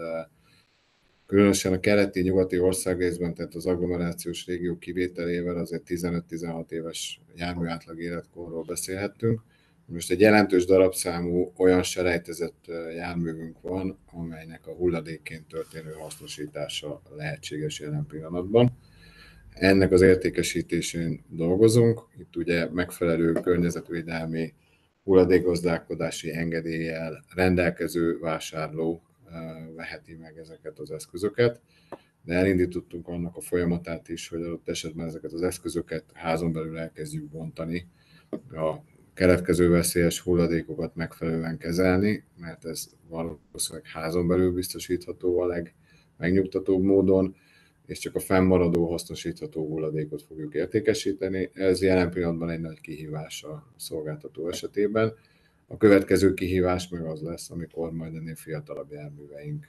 különösen a keleti, nyugati országrészben, tehát az agglomerációs régió kivételével azért 15-16 éves jármű átlag életkorról beszélhettünk. Most egy jelentős darabszámú olyan selejtezett járművünk van, amelynek a hulladékként történő hasznosítása lehetséges jelen pillanatban. Ennek az értékesítésén dolgozunk. Itt ugye megfelelő környezetvédelmi hulladékgazdálkodási engedéllyel rendelkező vásárló veheti meg ezeket az eszközöket, de elindítottunk annak a folyamatát is, hogy adott esetben ezeket az eszközöket házon belül elkezdjük bontani a keletkező veszélyes hulladékokat megfelelően kezelni, mert ez valószínűleg házon belül biztosítható a legmegnyugtatóbb módon, és csak a fennmaradó hasznosítható hulladékot fogjuk értékesíteni. Ez jelen pillanatban egy nagy kihívás a szolgáltató esetében. A következő kihívás meg az lesz, amikor majd ennél fiatalabb járműveink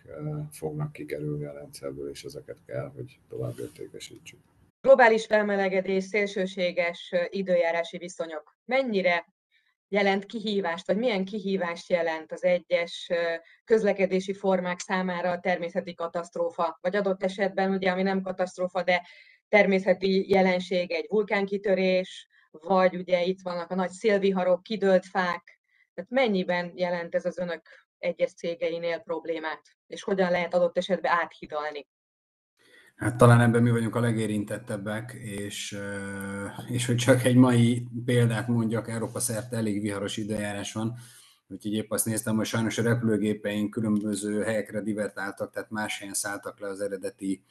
fognak kikerülni a rendszerből, és ezeket kell, hogy tovább értékesítsük. Globális felmelegedés, szélsőséges időjárási viszonyok mennyire jelent kihívást, vagy milyen kihívást jelent az egyes közlekedési formák számára a természeti katasztrófa, vagy adott esetben, ugye, ami nem katasztrófa, de természeti jelenség, egy vulkánkitörés, vagy ugye itt vannak a nagy szélviharok, kidőlt fák, tehát mennyiben jelent ez az önök egyes cégeinél problémát, és hogyan lehet adott esetben áthidalni? Hát talán ebben mi vagyunk a legérintettebbek, és, és hogy csak egy mai példát mondjak, Európa szerte elég viharos időjárás van, úgyhogy épp azt néztem, hogy sajnos a repülőgépeink különböző helyekre divertáltak, tehát más helyen szálltak le az eredeti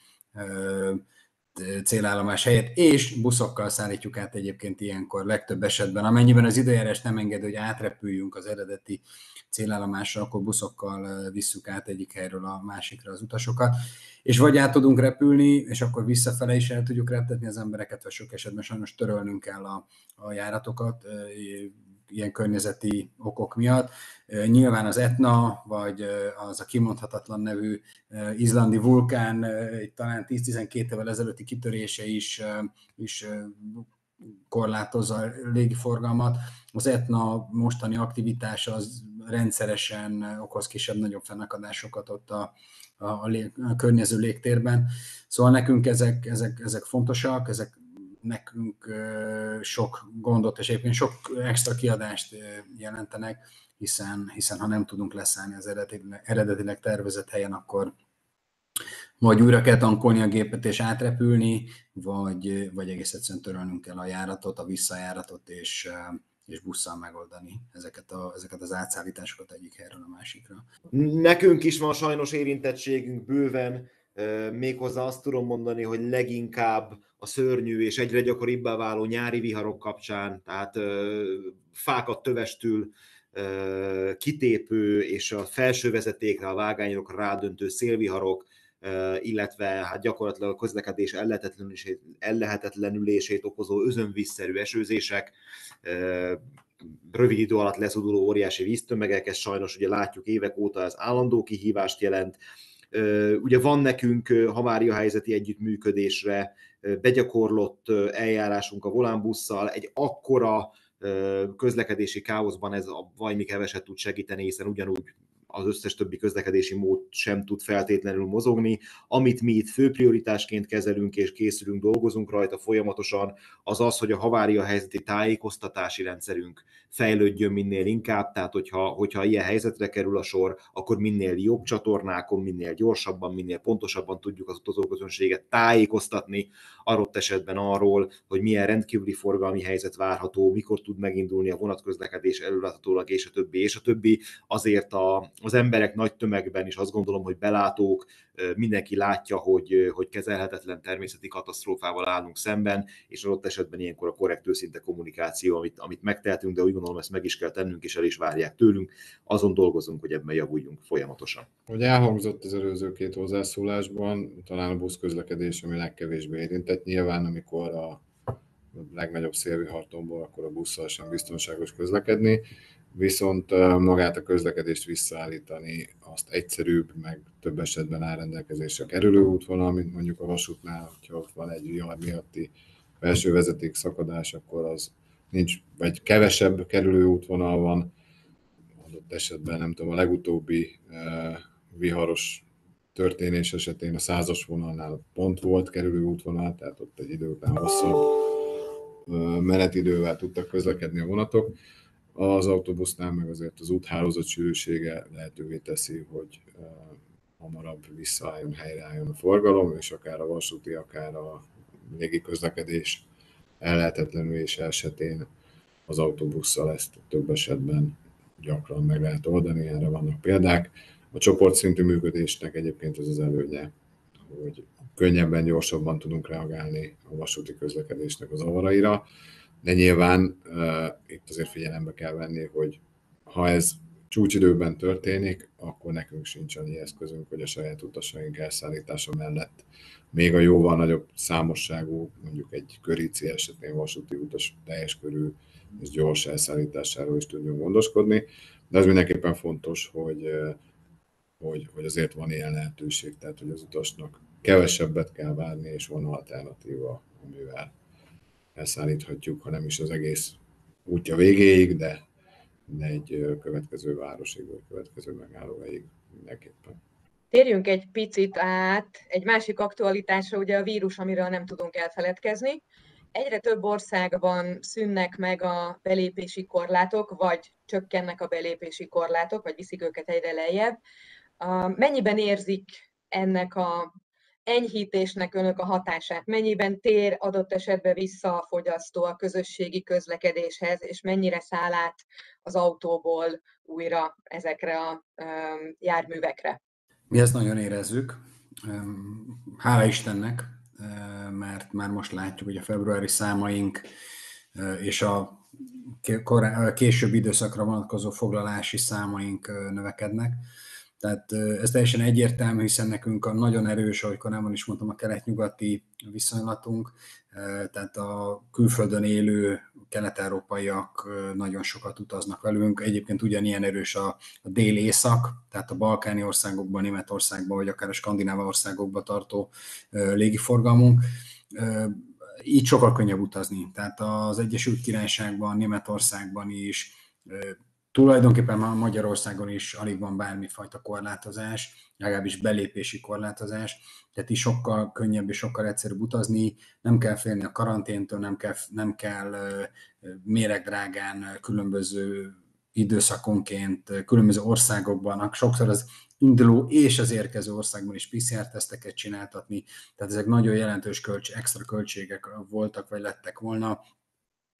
célállomás helyett, és buszokkal szállítjuk át egyébként ilyenkor legtöbb esetben. Amennyiben az időjárás nem engedi, hogy átrepüljünk az eredeti célállomásra, akkor buszokkal visszük át egyik helyről a másikra az utasokat. És vagy át tudunk repülni, és akkor visszafele is el tudjuk reptetni az embereket, vagy sok esetben sajnos törölnünk kell a, a járatokat, ilyen környezeti okok miatt. Nyilván az Etna, vagy az a kimondhatatlan nevű izlandi vulkán, talán 10-12 évvel ezelőtti kitörése is, is korlátozza a légiforgalmat. Az Etna mostani aktivitása az rendszeresen okoz kisebb-nagyobb fennakadásokat ott a, a, a, lég, a környező légtérben. Szóval nekünk ezek, ezek, ezek fontosak, ezek nekünk sok gondot és egyébként sok extra kiadást jelentenek, hiszen, hiszen ha nem tudunk leszállni az eredetileg, eredetileg tervezett helyen, akkor vagy újra kell tankolni a gépet és átrepülni, vagy, vagy egész egyszerűen törölnünk kell a járatot, a visszajáratot, és, és busszal megoldani ezeket, a, ezeket az átszállításokat egyik helyről a másikra. Nekünk is van sajnos érintettségünk bőven, méghozzá azt tudom mondani, hogy leginkább a szörnyű és egyre gyakoribbá váló nyári viharok kapcsán, tehát fákat tövestül kitépő és a felső vezetékre, a vágányokra rádöntő szélviharok, illetve hát gyakorlatilag a közlekedés ellehetetlenülését okozó özönvízszerű esőzések, rövid idő alatt leszuduló óriási víztömegek, ezt sajnos ugye látjuk évek óta, ez állandó kihívást jelent. Ugye van nekünk havária helyzeti együttműködésre begyakorlott eljárásunk a volánbusszal, egy akkora közlekedési káoszban ez a vajmi keveset tud segíteni, hiszen ugyanúgy az összes többi közlekedési mód sem tud feltétlenül mozogni. Amit mi itt fő prioritásként kezelünk és készülünk, dolgozunk rajta folyamatosan, az az, hogy a havária helyzeti tájékoztatási rendszerünk fejlődjön minél inkább, tehát hogyha, hogyha ilyen helyzetre kerül a sor, akkor minél jobb csatornákon, minél gyorsabban, minél pontosabban tudjuk az utazóközönséget tájékoztatni, adott esetben arról, hogy milyen rendkívüli forgalmi helyzet várható, mikor tud megindulni a vonatközlekedés előláthatólag, és a többi, és a többi. Azért a, az emberek nagy tömegben is azt gondolom, hogy belátók, mindenki látja, hogy, hogy kezelhetetlen természeti katasztrófával állunk szemben, és adott esetben ilyenkor a korrekt őszinte kommunikáció, amit, amit megtehetünk, de úgy gondolom, ezt meg is kell tennünk, és el is várják tőlünk. Azon dolgozunk, hogy ebben javuljunk folyamatosan. Hogy elhangzott az előző két hozzászólásban, talán a buszközlekedés, ami legkevésbé érintett. Nyilván, amikor a legnagyobb szélvihartomból, akkor a busszal sem biztonságos közlekedni viszont magát a közlekedést visszaállítani azt egyszerűbb, meg több esetben elrendelkezésre kerülő útvonal, mint mondjuk a vasútnál, hogyha ott van egy vihar miatti belső vezeték szakadás, akkor az nincs, vagy kevesebb kerülő útvonal van, adott esetben nem tudom, a legutóbbi viharos történés esetén a százas vonalnál pont volt kerülő útvonal, tehát ott egy idő után hosszabb menetidővel tudtak közlekedni a vonatok az autóbusznál meg azért az úthálózat sűrűsége lehetővé teszi, hogy hamarabb visszaálljon, helyreálljon a forgalom, és akár a vasúti, akár a légi közlekedés és esetén az autóbusszal ezt több esetben gyakran meg lehet oldani, erre vannak példák. A csoportszintű működésnek egyébként ez az előnye, hogy könnyebben, gyorsabban tudunk reagálni a vasúti közlekedésnek az avaraira de nyilván uh, itt azért figyelembe kell venni, hogy ha ez csúcsidőben történik, akkor nekünk sincs annyi eszközünk, hogy a saját utasaink elszállítása mellett még a jóval nagyobb számosságú, mondjuk egy köríci esetén vasúti utas teljes körű és gyors elszállításáról is tudjunk gondoskodni, de az mindenképpen fontos, hogy, hogy, hogy azért van ilyen lehetőség, tehát hogy az utasnak kevesebbet kell várni, és van alternatíva, amivel elszállíthatjuk, ha nem is az egész útja végéig, de, de egy következő városig, vagy következő megállóig mindenképpen. Térjünk egy picit át egy másik aktualitásra, ugye a vírus, amiről nem tudunk elfeledkezni. Egyre több országban szűnnek meg a belépési korlátok, vagy csökkennek a belépési korlátok, vagy viszik őket egyre lejjebb. Mennyiben érzik ennek a enyhítésnek önök a hatását? Mennyiben tér adott esetben vissza a fogyasztó a közösségi közlekedéshez, és mennyire száll át az autóból újra ezekre a járművekre? Mi ezt nagyon érezzük. Hála Istennek, mert már most látjuk, hogy a februári számaink és a később időszakra vonatkozó foglalási számaink növekednek. Tehát ez teljesen egyértelmű, hiszen nekünk a nagyon erős, ahogy korábban is mondtam, a kelet-nyugati viszonylatunk, tehát a külföldön élő kelet-európaiak nagyon sokat utaznak velünk. Egyébként ugyanilyen erős a, a dél-észak, tehát a balkáni országokban, Németországban, vagy akár a skandináv országokban tartó légiforgalmunk így sokkal könnyebb utazni. Tehát az Egyesült Királyságban, Németországban is, Tulajdonképpen már Magyarországon is alig van bármifajta korlátozás, legalábbis belépési korlátozás, tehát is sokkal könnyebb és sokkal egyszerűbb utazni, nem kell félni a karanténtől, nem kell, nem kell méregdrágán különböző időszakonként, különböző országokban, sokszor az induló és az érkező országban is PCR-teszteket csináltatni, tehát ezek nagyon jelentős költs, extra költségek voltak, vagy lettek volna,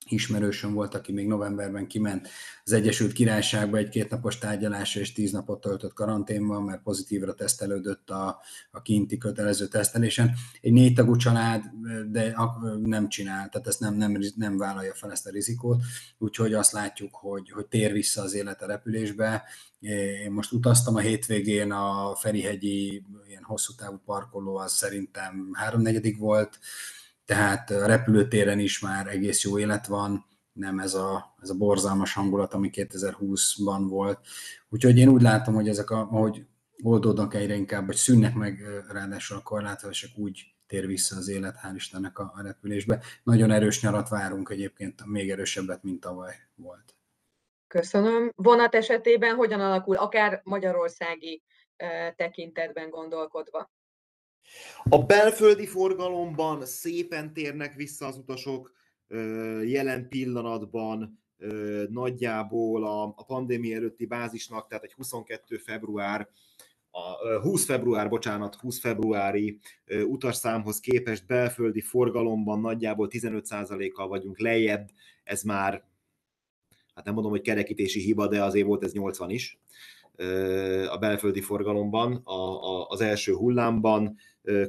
ismerősöm volt, aki még novemberben kiment az Egyesült Királyságba egy kétnapos tárgyalásra és tíz napot töltött karanténban, mert pozitívra tesztelődött a, a kinti kötelező tesztelésen. Egy négy tagú család, de nem csinál, tehát ezt nem, nem, nem vállalja fel ezt a rizikót, úgyhogy azt látjuk, hogy, hogy tér vissza az élet a repülésbe. Én most utaztam a hétvégén, a Ferihegyi ilyen hosszú távú parkoló az szerintem háromnegyedik volt, tehát a repülőtéren is már egész jó élet van, nem ez a, ez a borzalmas hangulat, ami 2020-ban volt. Úgyhogy én úgy látom, hogy ezek, a, ahogy oldódnak egyre inkább, vagy szűnnek meg ráadásul a korlátozások, úgy tér vissza az élet, hál' Istennek a, a repülésbe. Nagyon erős nyarat várunk egyébként, még erősebbet, mint tavaly volt. Köszönöm. Vonat esetében hogyan alakul, akár magyarországi tekintetben gondolkodva? A belföldi forgalomban szépen térnek vissza az utasok, jelen pillanatban nagyjából a, pandémia előtti bázisnak, tehát egy 22 február, a 20 február, bocsánat, 20 februári utasszámhoz képest belföldi forgalomban nagyjából 15%-kal vagyunk lejjebb, ez már, hát nem mondom, hogy kerekítési hiba, de azért volt ez 80 is a belföldi forgalomban a, a, az első hullámban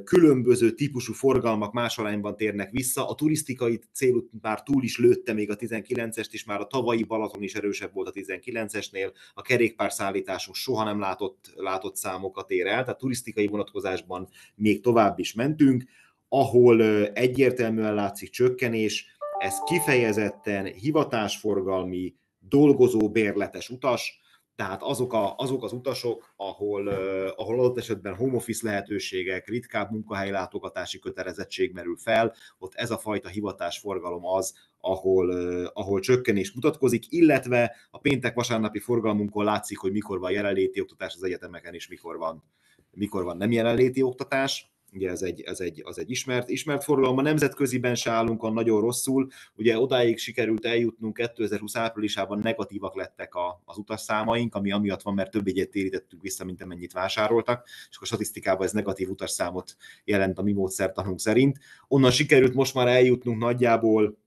különböző típusú forgalmak más arányban térnek vissza. A turisztikai célut már túl is lőtte még a 19-est is, már a tavalyi Balaton is erősebb volt a 19-esnél, a kerékpárszállításunk soha nem látott, látott számokat ér el, tehát turisztikai vonatkozásban még tovább is mentünk, ahol egyértelműen látszik csökkenés, ez kifejezetten hivatásforgalmi, dolgozó bérletes utas, tehát azok, a, azok az utasok, ahol, uh, ahol adott esetben home office lehetőségek, ritkább munkahelyi látogatási kötelezettség merül fel, ott ez a fajta hivatásforgalom az, ahol, uh, ahol csökkenés mutatkozik, illetve a péntek-vasárnapi forgalmunkon látszik, hogy mikor van jelenléti oktatás az egyetemeken, és mikor van, mikor van nem jelenléti oktatás ugye ez egy, ez egy, az egy ismert, ismert forgalom. A nemzetköziben se állunk a nagyon rosszul, ugye odáig sikerült eljutnunk 2020 áprilisában negatívak lettek a, az utasszámaink, ami amiatt van, mert több egyet térítettünk vissza, mint amennyit vásároltak, és a statisztikában ez negatív utasszámot jelent a mi módszertanunk szerint. Onnan sikerült most már eljutnunk nagyjából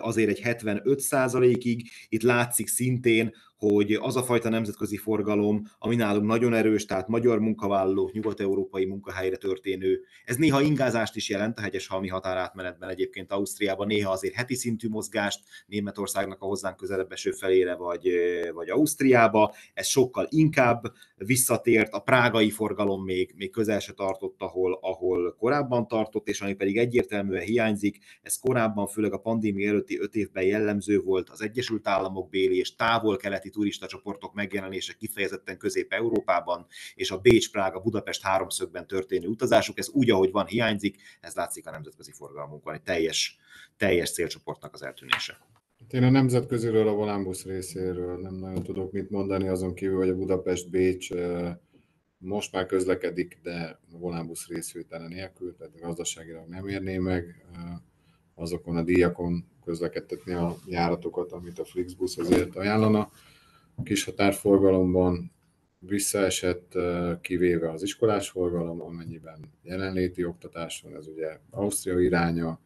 azért egy 75 ig Itt látszik szintén, hogy az a fajta nemzetközi forgalom, ami nálunk nagyon erős, tehát magyar munkavállalók, nyugat-európai munkahelyre történő, ez néha ingázást is jelent a hegyes-halmi határátmenetben. Egyébként Ausztriában, néha azért heti szintű mozgást Németországnak a hozzánk közelebb eső felére, vagy, vagy Ausztriába, ez sokkal inkább visszatért, a prágai forgalom még, még közel se tartott, ahol, ahol korábban tartott, és ami pedig egyértelműen hiányzik, ez korábban, főleg a pandémia előtti öt évben jellemző volt az Egyesült Államok béli és távol-keleti turista csoportok megjelenése kifejezetten Közép-Európában, és a Bécs-Prága-Budapest háromszögben történő utazásuk, ez úgy, ahogy van, hiányzik, ez látszik a nemzetközi forgalmunkon, egy teljes, teljes célcsoportnak az eltűnése. Hát én a nemzetköziről, a Volánbusz részéről nem nagyon tudok mit mondani, azon kívül, hogy a Budapest-Bécs most már közlekedik, de a Volánbusz részvétele nélkül, tehát gazdaságilag nem érné meg azokon a díjakon közlekedtetni a járatokat, amit a Flixbus azért ajánlana kis határforgalomban visszaesett, kivéve az iskolás forgalom, amennyiben jelenléti oktatás van, ez ugye Ausztria iránya,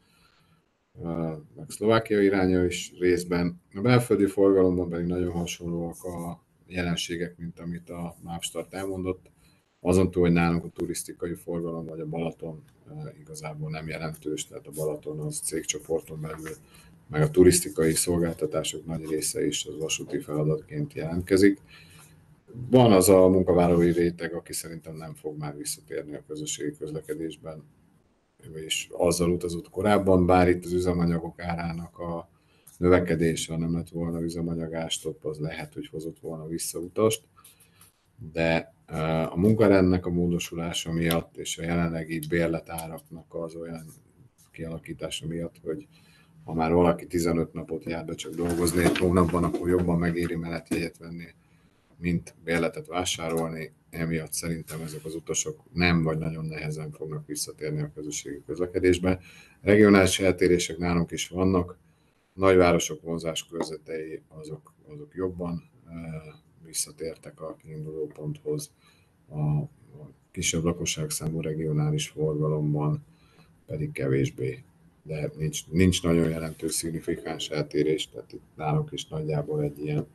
meg Szlovákia iránya is részben. A belföldi forgalomban pedig nagyon hasonlóak a jelenségek, mint amit a Mapstart elmondott. Azon túl, hogy nálunk a turisztikai forgalom vagy a Balaton igazából nem jelentős, tehát a Balaton az cégcsoporton belül meg a turisztikai szolgáltatások nagy része is az vasúti feladatként jelentkezik. Van az a munkavállalói réteg, aki szerintem nem fog már visszatérni a közösségi közlekedésben, és azzal utazott korábban, bár itt az üzemanyagok árának a növekedése, ha nem lett volna üzemanyagástop, az lehet, hogy hozott volna visszautast, de a munkarendnek a módosulása miatt és a jelenlegi bérletáraknak az olyan kialakítása miatt, hogy ha már valaki 15 napot jár be csak dolgozni egy hónapban, akkor jobban megéri menetjegyet venni, mint bérletet vásárolni. Emiatt szerintem ezek az utasok nem vagy nagyon nehezen fognak visszatérni a közösségi közlekedésbe. Regionális eltérések nálunk is vannak, nagyvárosok vonzás körzetei azok, azok jobban visszatértek a kiinduló ponthoz. A, kisebb lakosságszámú regionális forgalomban pedig kevésbé de nincs, nincs nagyon jelentős szignifikáns eltérés, tehát itt nálunk is nagyjából egy ilyen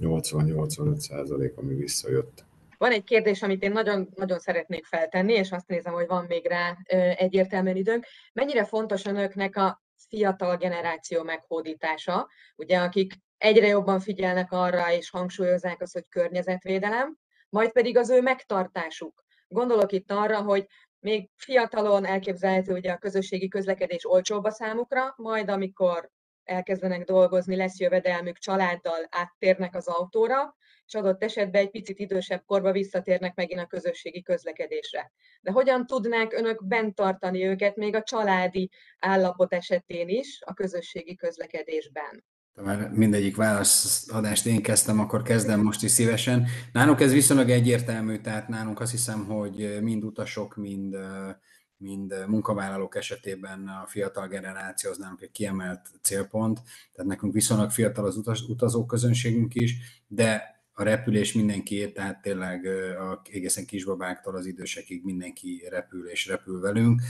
80-85 százalék, ami visszajött. Van egy kérdés, amit én nagyon, nagyon szeretnék feltenni, és azt nézem, hogy van még rá egyértelműen időnk. Mennyire fontos önöknek a fiatal generáció meghódítása, ugye, akik egyre jobban figyelnek arra, és hangsúlyozzák azt, hogy környezetvédelem, majd pedig az ő megtartásuk. Gondolok itt arra, hogy még fiatalon elképzelhető, hogy a közösségi közlekedés olcsóbb a számukra, majd amikor elkezdenek dolgozni, lesz jövedelmük, családdal áttérnek az autóra, és adott esetben egy picit idősebb korba visszatérnek megint a közösségi közlekedésre. De hogyan tudnák önök bent tartani őket még a családi állapot esetén is a közösségi közlekedésben? Már mindegyik válaszadást én kezdtem, akkor kezdem most is szívesen. Nálunk ez viszonylag egyértelmű, tehát nálunk azt hiszem, hogy mind utasok, mind, mind munkavállalók esetében a fiatal generáció az nálunk egy kiemelt célpont, tehát nekünk viszonylag fiatal az utazó közönségünk is, de a repülés mindenkiért, tehát tényleg a egészen kisbabáktól az idősekig mindenki repül és repül velünk.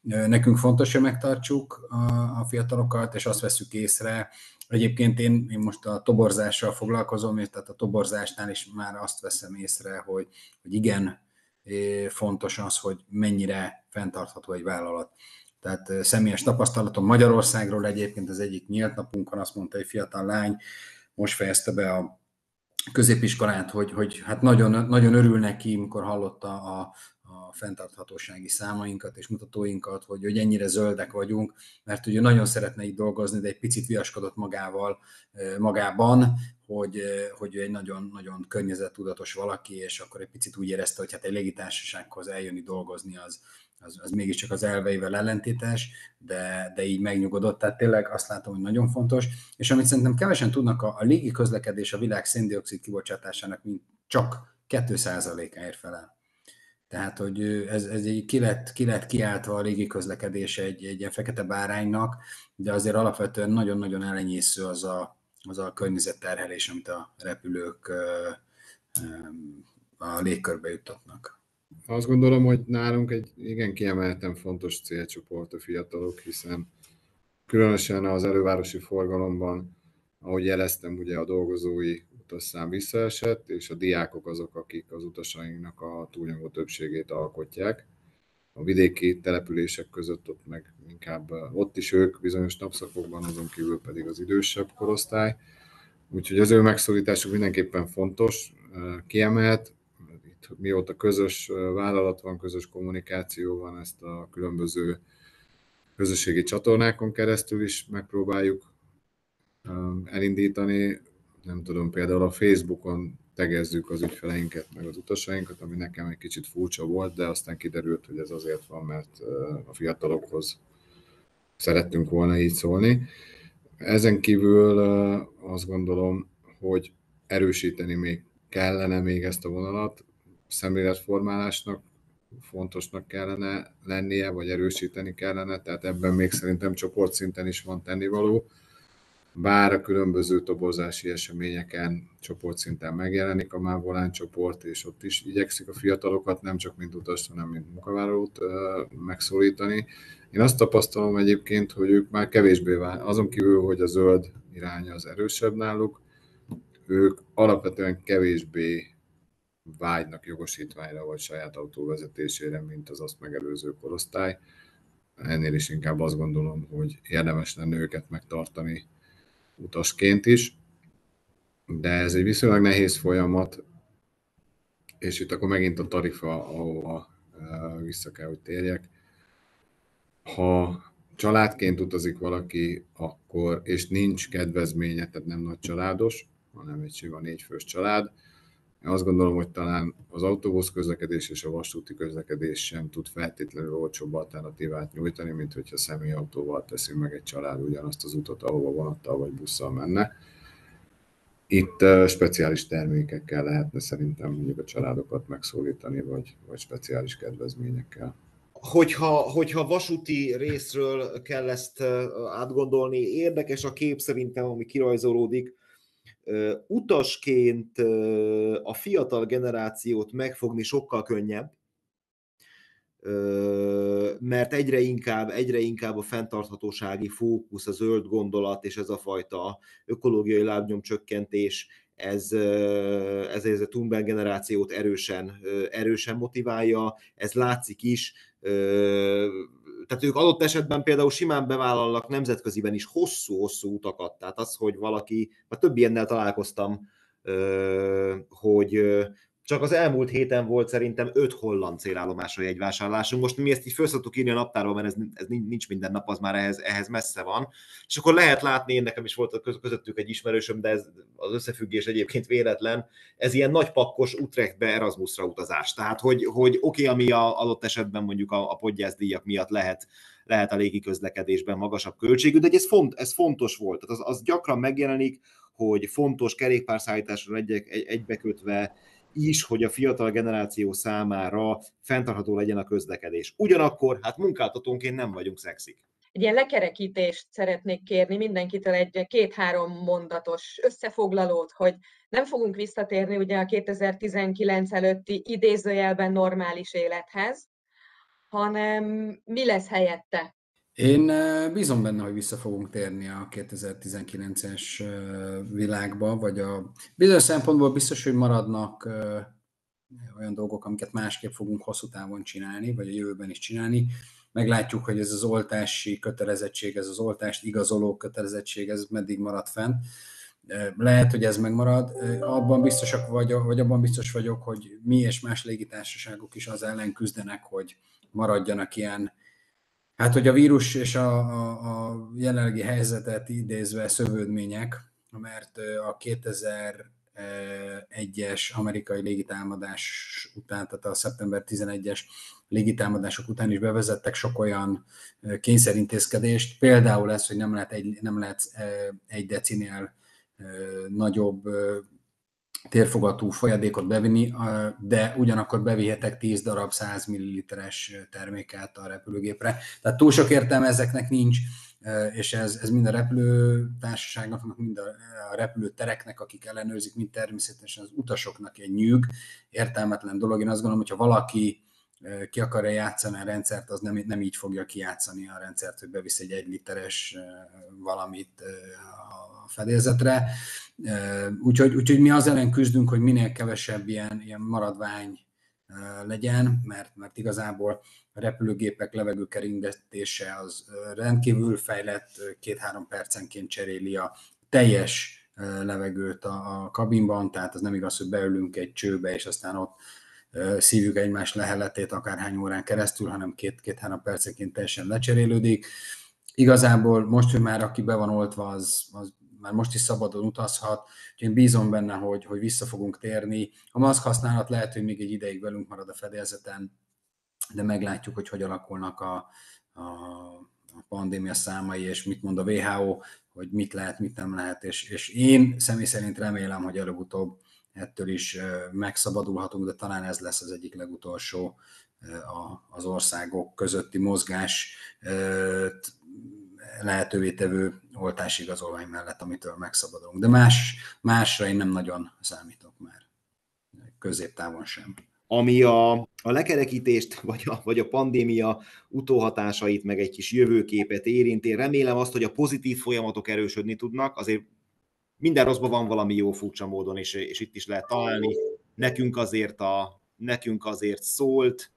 Nekünk fontos, hogy megtartsuk a, fiatalokat, és azt veszük észre. Egyébként én, én most a toborzással foglalkozom, és tehát a toborzásnál is már azt veszem észre, hogy, hogy igen, fontos az, hogy mennyire fenntartható egy vállalat. Tehát személyes tapasztalatom Magyarországról egyébként az egyik nyílt napunkon azt mondta egy fiatal lány, most fejezte be a középiskolát, hogy, hogy hát nagyon, nagyon örül neki, amikor hallotta a, a fenntarthatósági számainkat és mutatóinkat, hogy, hogy ennyire zöldek vagyunk, mert ugye nagyon szeretne itt dolgozni, de egy picit viaskodott magával, magában, hogy, hogy ő egy nagyon, nagyon környezettudatos valaki, és akkor egy picit úgy érezte, hogy hát egy légitársasághoz eljönni dolgozni az, az, az mégiscsak az elveivel ellentétes, de, de így megnyugodott. Tehát tényleg azt látom, hogy nagyon fontos. És amit szerintem kevesen tudnak, a, a légi közlekedés a világ széndiokszid kibocsátásának mint csak 2%-áért felel. Tehát, hogy ez, ez egy ki lett, ki lett kiáltva a légi közlekedés egy, egy ilyen fekete báránynak, de azért alapvetően nagyon-nagyon elenyésző az a, az a környezetterhelés, amit a repülők a légkörbe juttatnak. Azt gondolom, hogy nálunk egy igen kiemelten fontos célcsoport a fiatalok, hiszen különösen az elővárosi forgalomban, ahogy jeleztem, ugye a dolgozói utasszám visszaesett, és a diákok azok, akik az utasainknak a túlnyomó többségét alkotják. A vidéki települések között ott meg inkább ott is ők bizonyos napszakokban, azon kívül pedig az idősebb korosztály. Úgyhogy az ő megszólításuk mindenképpen fontos, kiemelt, mióta közös vállalat van, közös kommunikáció van, ezt a különböző közösségi csatornákon keresztül is megpróbáljuk elindítani. Nem tudom, például a Facebookon tegezzük az ügyfeleinket, meg az utasainkat, ami nekem egy kicsit furcsa volt, de aztán kiderült, hogy ez azért van, mert a fiatalokhoz szerettünk volna így szólni. Ezen kívül azt gondolom, hogy erősíteni még kellene még ezt a vonalat, szemléletformálásnak fontosnak kellene lennie, vagy erősíteni kellene, tehát ebben még szerintem csoportszinten is van tennivaló. Bár a különböző tobozási eseményeken csoportszinten megjelenik a Mávolán csoport, és ott is igyekszik a fiatalokat nem csak mint utas, hanem mint munkavállalót megszólítani. Én azt tapasztalom egyébként, hogy ők már kevésbé vál, azon kívül, hogy a zöld iránya az erősebb náluk, ők alapvetően kevésbé vágynak jogosítványra vagy saját autó vezetésére, mint az azt megelőző korosztály. Ennél is inkább azt gondolom, hogy érdemes lenne őket megtartani utasként is, de ez egy viszonylag nehéz folyamat, és itt akkor megint a tarifa, ahova vissza kell, hogy térjek. Ha családként utazik valaki, akkor, és nincs kedvezménye, tehát nem nagy családos, hanem egy sima négyfős család, azt gondolom, hogy talán az autóbusz közlekedés és a vasúti közlekedés sem tud feltétlenül olcsóbb alternatívát nyújtani, mint hogyha személyautóval teszi meg egy család ugyanazt az utat, ahova vonattal vagy busszal menne. Itt speciális termékekkel lehetne szerintem mondjuk a családokat megszólítani, vagy, vagy speciális kedvezményekkel. Hogyha, hogyha vasúti részről kell ezt átgondolni, érdekes a kép szerintem, ami kirajzolódik, utasként a fiatal generációt megfogni sokkal könnyebb, mert egyre inkább, egyre inkább a fenntarthatósági fókusz, a zöld gondolat és ez a fajta ökológiai lábnyomcsökkentés, ez, ez, ez a Thunberg generációt erősen, erősen motiválja, ez látszik is, tehát ők adott esetben például simán bevállalnak nemzetköziben is hosszú-hosszú utakat. Tehát az, hogy valaki, vagy több ilyennel találkoztam, hogy csak az elmúlt héten volt szerintem öt holland célállomásra jegyvásárlásunk. Most mi ezt így föl szoktuk írni a naptárba, mert ez, ez nincs minden nap, az már ehhez, ehhez messze van. És akkor lehet látni, én nekem is volt közöttük egy ismerősöm, de ez az összefüggés egyébként véletlen, ez ilyen nagy pakkos Utrechtbe Erasmusra utazás. Tehát, hogy, hogy oké, okay, ami a adott esetben mondjuk a, a podgyászdíjak miatt lehet, lehet a légi közlekedésben magasabb költségű, de ez, font, ez fontos volt. Tehát az, az gyakran megjelenik, hogy fontos kerékpárszállításra egy, egy, egybekötve is, hogy a fiatal generáció számára fenntartható legyen a közlekedés. Ugyanakkor, hát munkáltatónként nem vagyunk szexik. Egy ilyen lekerekítést szeretnék kérni mindenkitől egy két-három mondatos összefoglalót, hogy nem fogunk visszatérni ugye a 2019 előtti idézőjelben normális élethez, hanem mi lesz helyette? Én bízom benne, hogy vissza fogunk térni a 2019-es világba, vagy a bizonyos szempontból biztos, hogy maradnak olyan dolgok, amiket másképp fogunk hosszú távon csinálni, vagy a jövőben is csinálni. Meglátjuk, hogy ez az oltási kötelezettség, ez az oltást igazoló kötelezettség, ez meddig marad fenn. Lehet, hogy ez megmarad. Abban biztosak vagyok, vagy abban biztos vagyok, hogy mi és más légitársaságok is az ellen küzdenek, hogy maradjanak ilyen Hát, hogy a vírus és a, a, a jelenlegi helyzetet idézve szövődmények, mert a 2001-es amerikai légitámadás után, tehát a szeptember 11-es légitámadások után is bevezettek sok olyan kényszerintézkedést, például ez, hogy nem lehet egy, nem lehet egy decinél nagyobb térfogatú folyadékot bevinni, de ugyanakkor bevihetek 10 darab 100 ml-es terméket a repülőgépre. Tehát túl sok értelme ezeknek nincs, és ez, ez mind a repülőtársaságnak, mind a repülőtereknek, akik ellenőrzik, mind természetesen az utasoknak egy nyűg, értelmetlen dolog. Én azt gondolom, hogyha valaki ki akarja játszani a rendszert, az nem, nem így fogja kijátszani a rendszert, hogy bevisz egy egy valamit a fedélzetre. Úgyhogy, úgyhogy mi az ellen küzdünk, hogy minél kevesebb ilyen, ilyen maradvány legyen, mert, mert igazából a repülőgépek levegőkeringetése az rendkívül fejlett, két-három percenként cseréli a teljes levegőt a kabinban, tehát az nem igaz, hogy beülünk egy csőbe, és aztán ott szívjuk egymás leheletét akárhány órán keresztül, hanem két-három percenként teljesen lecserélődik. Igazából most, hogy már aki be van oltva, az, az már most is szabadon utazhat, úgyhogy én bízom benne, hogy, hogy vissza fogunk térni. A maszk használat lehet, hogy még egy ideig velünk marad a fedélzeten, de meglátjuk, hogy hogy alakulnak a, a, a pandémia számai, és mit mond a WHO, hogy mit lehet, mit nem lehet, és, és én személy szerint remélem, hogy előbb-utóbb ettől is megszabadulhatunk, de talán ez lesz az egyik legutolsó az országok közötti mozgás lehetővé tevő oltásigazolvány mellett, amitől megszabadulunk. De más, másra én nem nagyon számítok már, középtávon sem. Ami a, a lekerekítést, vagy a, vagy a pandémia utóhatásait, meg egy kis jövőképet érinti, remélem azt, hogy a pozitív folyamatok erősödni tudnak, azért minden rosszban van valami jó furcsa módon, és, és itt is lehet találni. Nekünk azért, a, nekünk azért szólt,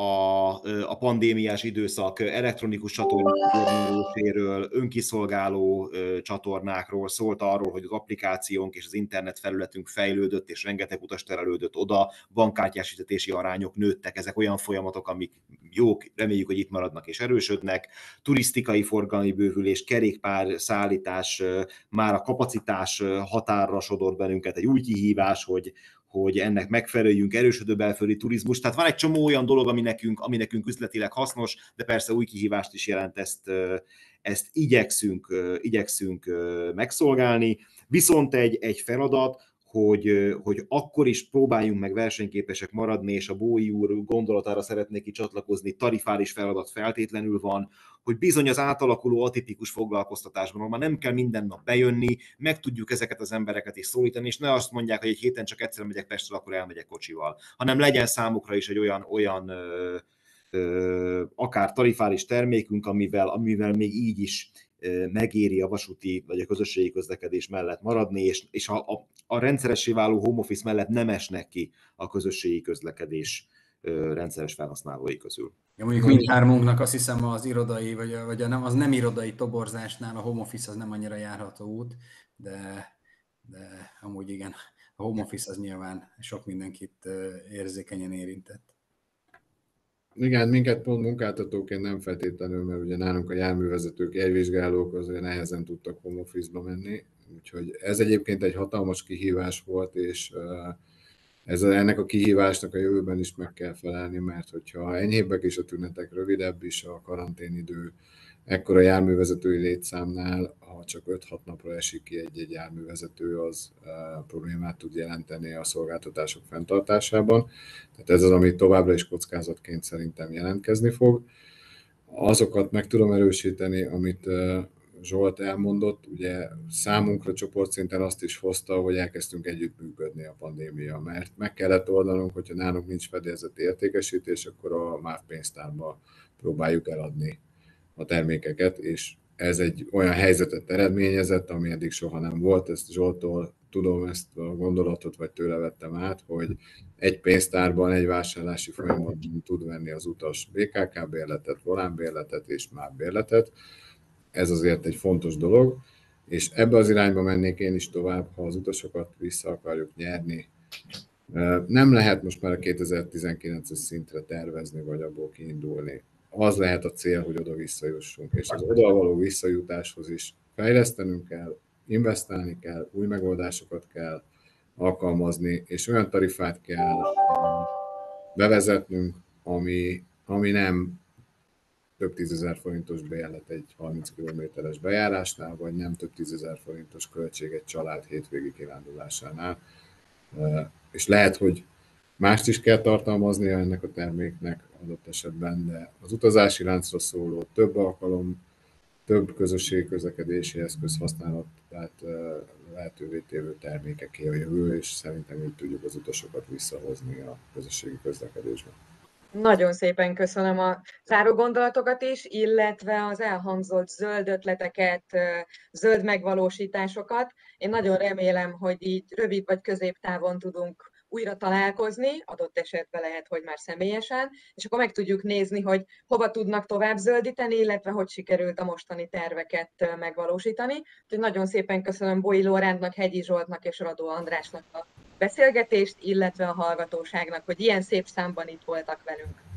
a, a pandémiás időszak elektronikus csatornáról, önkiszolgáló csatornákról, szólt arról, hogy az applikációnk és az internet felületünk fejlődött, és rengeteg utas terelődött oda, bankkártyás fizetési arányok nőttek, ezek olyan folyamatok, amik jók, reméljük, hogy itt maradnak és erősödnek, turisztikai forgalmi bővülés, kerékpár szállítás, már a kapacitás határra sodort bennünket, egy új kihívás, hogy, hogy ennek megfeleljünk, erősödő belföldi turizmus. Tehát van egy csomó olyan dolog, ami nekünk, ami nekünk üzletileg hasznos, de persze új kihívást is jelent, ezt, ezt igyekszünk, igyekszünk megszolgálni. Viszont egy, egy feladat, hogy, hogy akkor is próbáljunk meg versenyképesek maradni, és a Bói úr gondolatára szeretnék ki csatlakozni, tarifális feladat feltétlenül van, hogy bizony az átalakuló atipikus foglalkoztatásban, már nem kell minden nap bejönni, meg tudjuk ezeket az embereket is szólítani, és ne azt mondják, hogy egy héten csak egyszer megyek Pestre, akkor elmegyek kocsival, hanem legyen számukra is egy olyan, olyan ö, ö, akár tarifális termékünk, amivel, amivel még így is megéri a vasúti vagy a közösségi közlekedés mellett maradni, és, és a, a, a rendszeressé váló home office mellett nem esnek ki a közösségi közlekedés rendszeres felhasználói közül. Ja, mondjuk mindhármunknak azt hiszem az irodai, vagy, a, vagy a nem, az nem irodai toborzásnál a home office az nem annyira járható út, de, de amúgy igen, a home office az nyilván sok mindenkit érzékenyen érintett. Igen, minket pont munkáltatóként nem feltétlenül, mert ugye nálunk a járművezetők, jegyvizsgálók azért nehezen tudtak home office-ba menni, úgyhogy ez egyébként egy hatalmas kihívás volt, és ez, ennek a kihívásnak a jövőben is meg kell felelni, mert hogyha enyhébbek is a tünetek, rövidebb is a karanténidő, ekkora járművezetői létszámnál, ha csak 5-6 napra esik ki egy-egy járművezető, az problémát tud jelenteni a szolgáltatások fenntartásában. Tehát ez az, ami továbbra is kockázatként szerintem jelentkezni fog. Azokat meg tudom erősíteni, amit Zsolt elmondott, ugye számunkra csoportszinten azt is hozta, hogy elkezdtünk együttműködni a pandémia, mert meg kellett oldanunk, hogyha nálunk nincs fedélzett értékesítés, akkor a MÁV pénztárba próbáljuk eladni a termékeket, és ez egy olyan helyzetet eredményezett, ami eddig soha nem volt. Ezt Zsoltól tudom ezt a gondolatot, vagy tőle vettem át, hogy egy pénztárban, egy vásárlási folyamatban tud venni az utas BKK bérletet, volánbérletet és MÁV bérletet. Ez azért egy fontos dolog, és ebbe az irányba mennék én is tovább, ha az utasokat vissza akarjuk nyerni. Nem lehet most már a 2019-es szintre tervezni, vagy abból kiindulni az lehet a cél, hogy oda visszajussunk, és az oda való visszajutáshoz is fejlesztenünk kell, investálni kell, új megoldásokat kell alkalmazni, és olyan tarifát kell bevezetnünk, ami, ami nem több tízezer forintos bérlet egy 30 kilométeres bejárásnál, vagy nem több tízezer forintos költség egy család hétvégi kirándulásánál. És lehet, hogy mást is kell tartalmaznia ennek a terméknek adott esetben, de az utazási láncra szóló több alkalom, több közösségi közlekedési eszköz használat, tehát lehetővé tévő termékeké a jövő, és szerintem így tudjuk az utasokat visszahozni a közösségi közlekedésbe. Nagyon szépen köszönöm a záró gondolatokat is, illetve az elhangzott zöld ötleteket, zöld megvalósításokat. Én nagyon remélem, hogy így rövid vagy középtávon tudunk újra találkozni, adott esetben lehet, hogy már személyesen, és akkor meg tudjuk nézni, hogy hova tudnak tovább zöldíteni, illetve hogy sikerült a mostani terveket megvalósítani. Úgyhogy nagyon szépen köszönöm Boi Lórántnak, Hegyi Zsoltnak és Radó Andrásnak a beszélgetést, illetve a hallgatóságnak, hogy ilyen szép számban itt voltak velünk.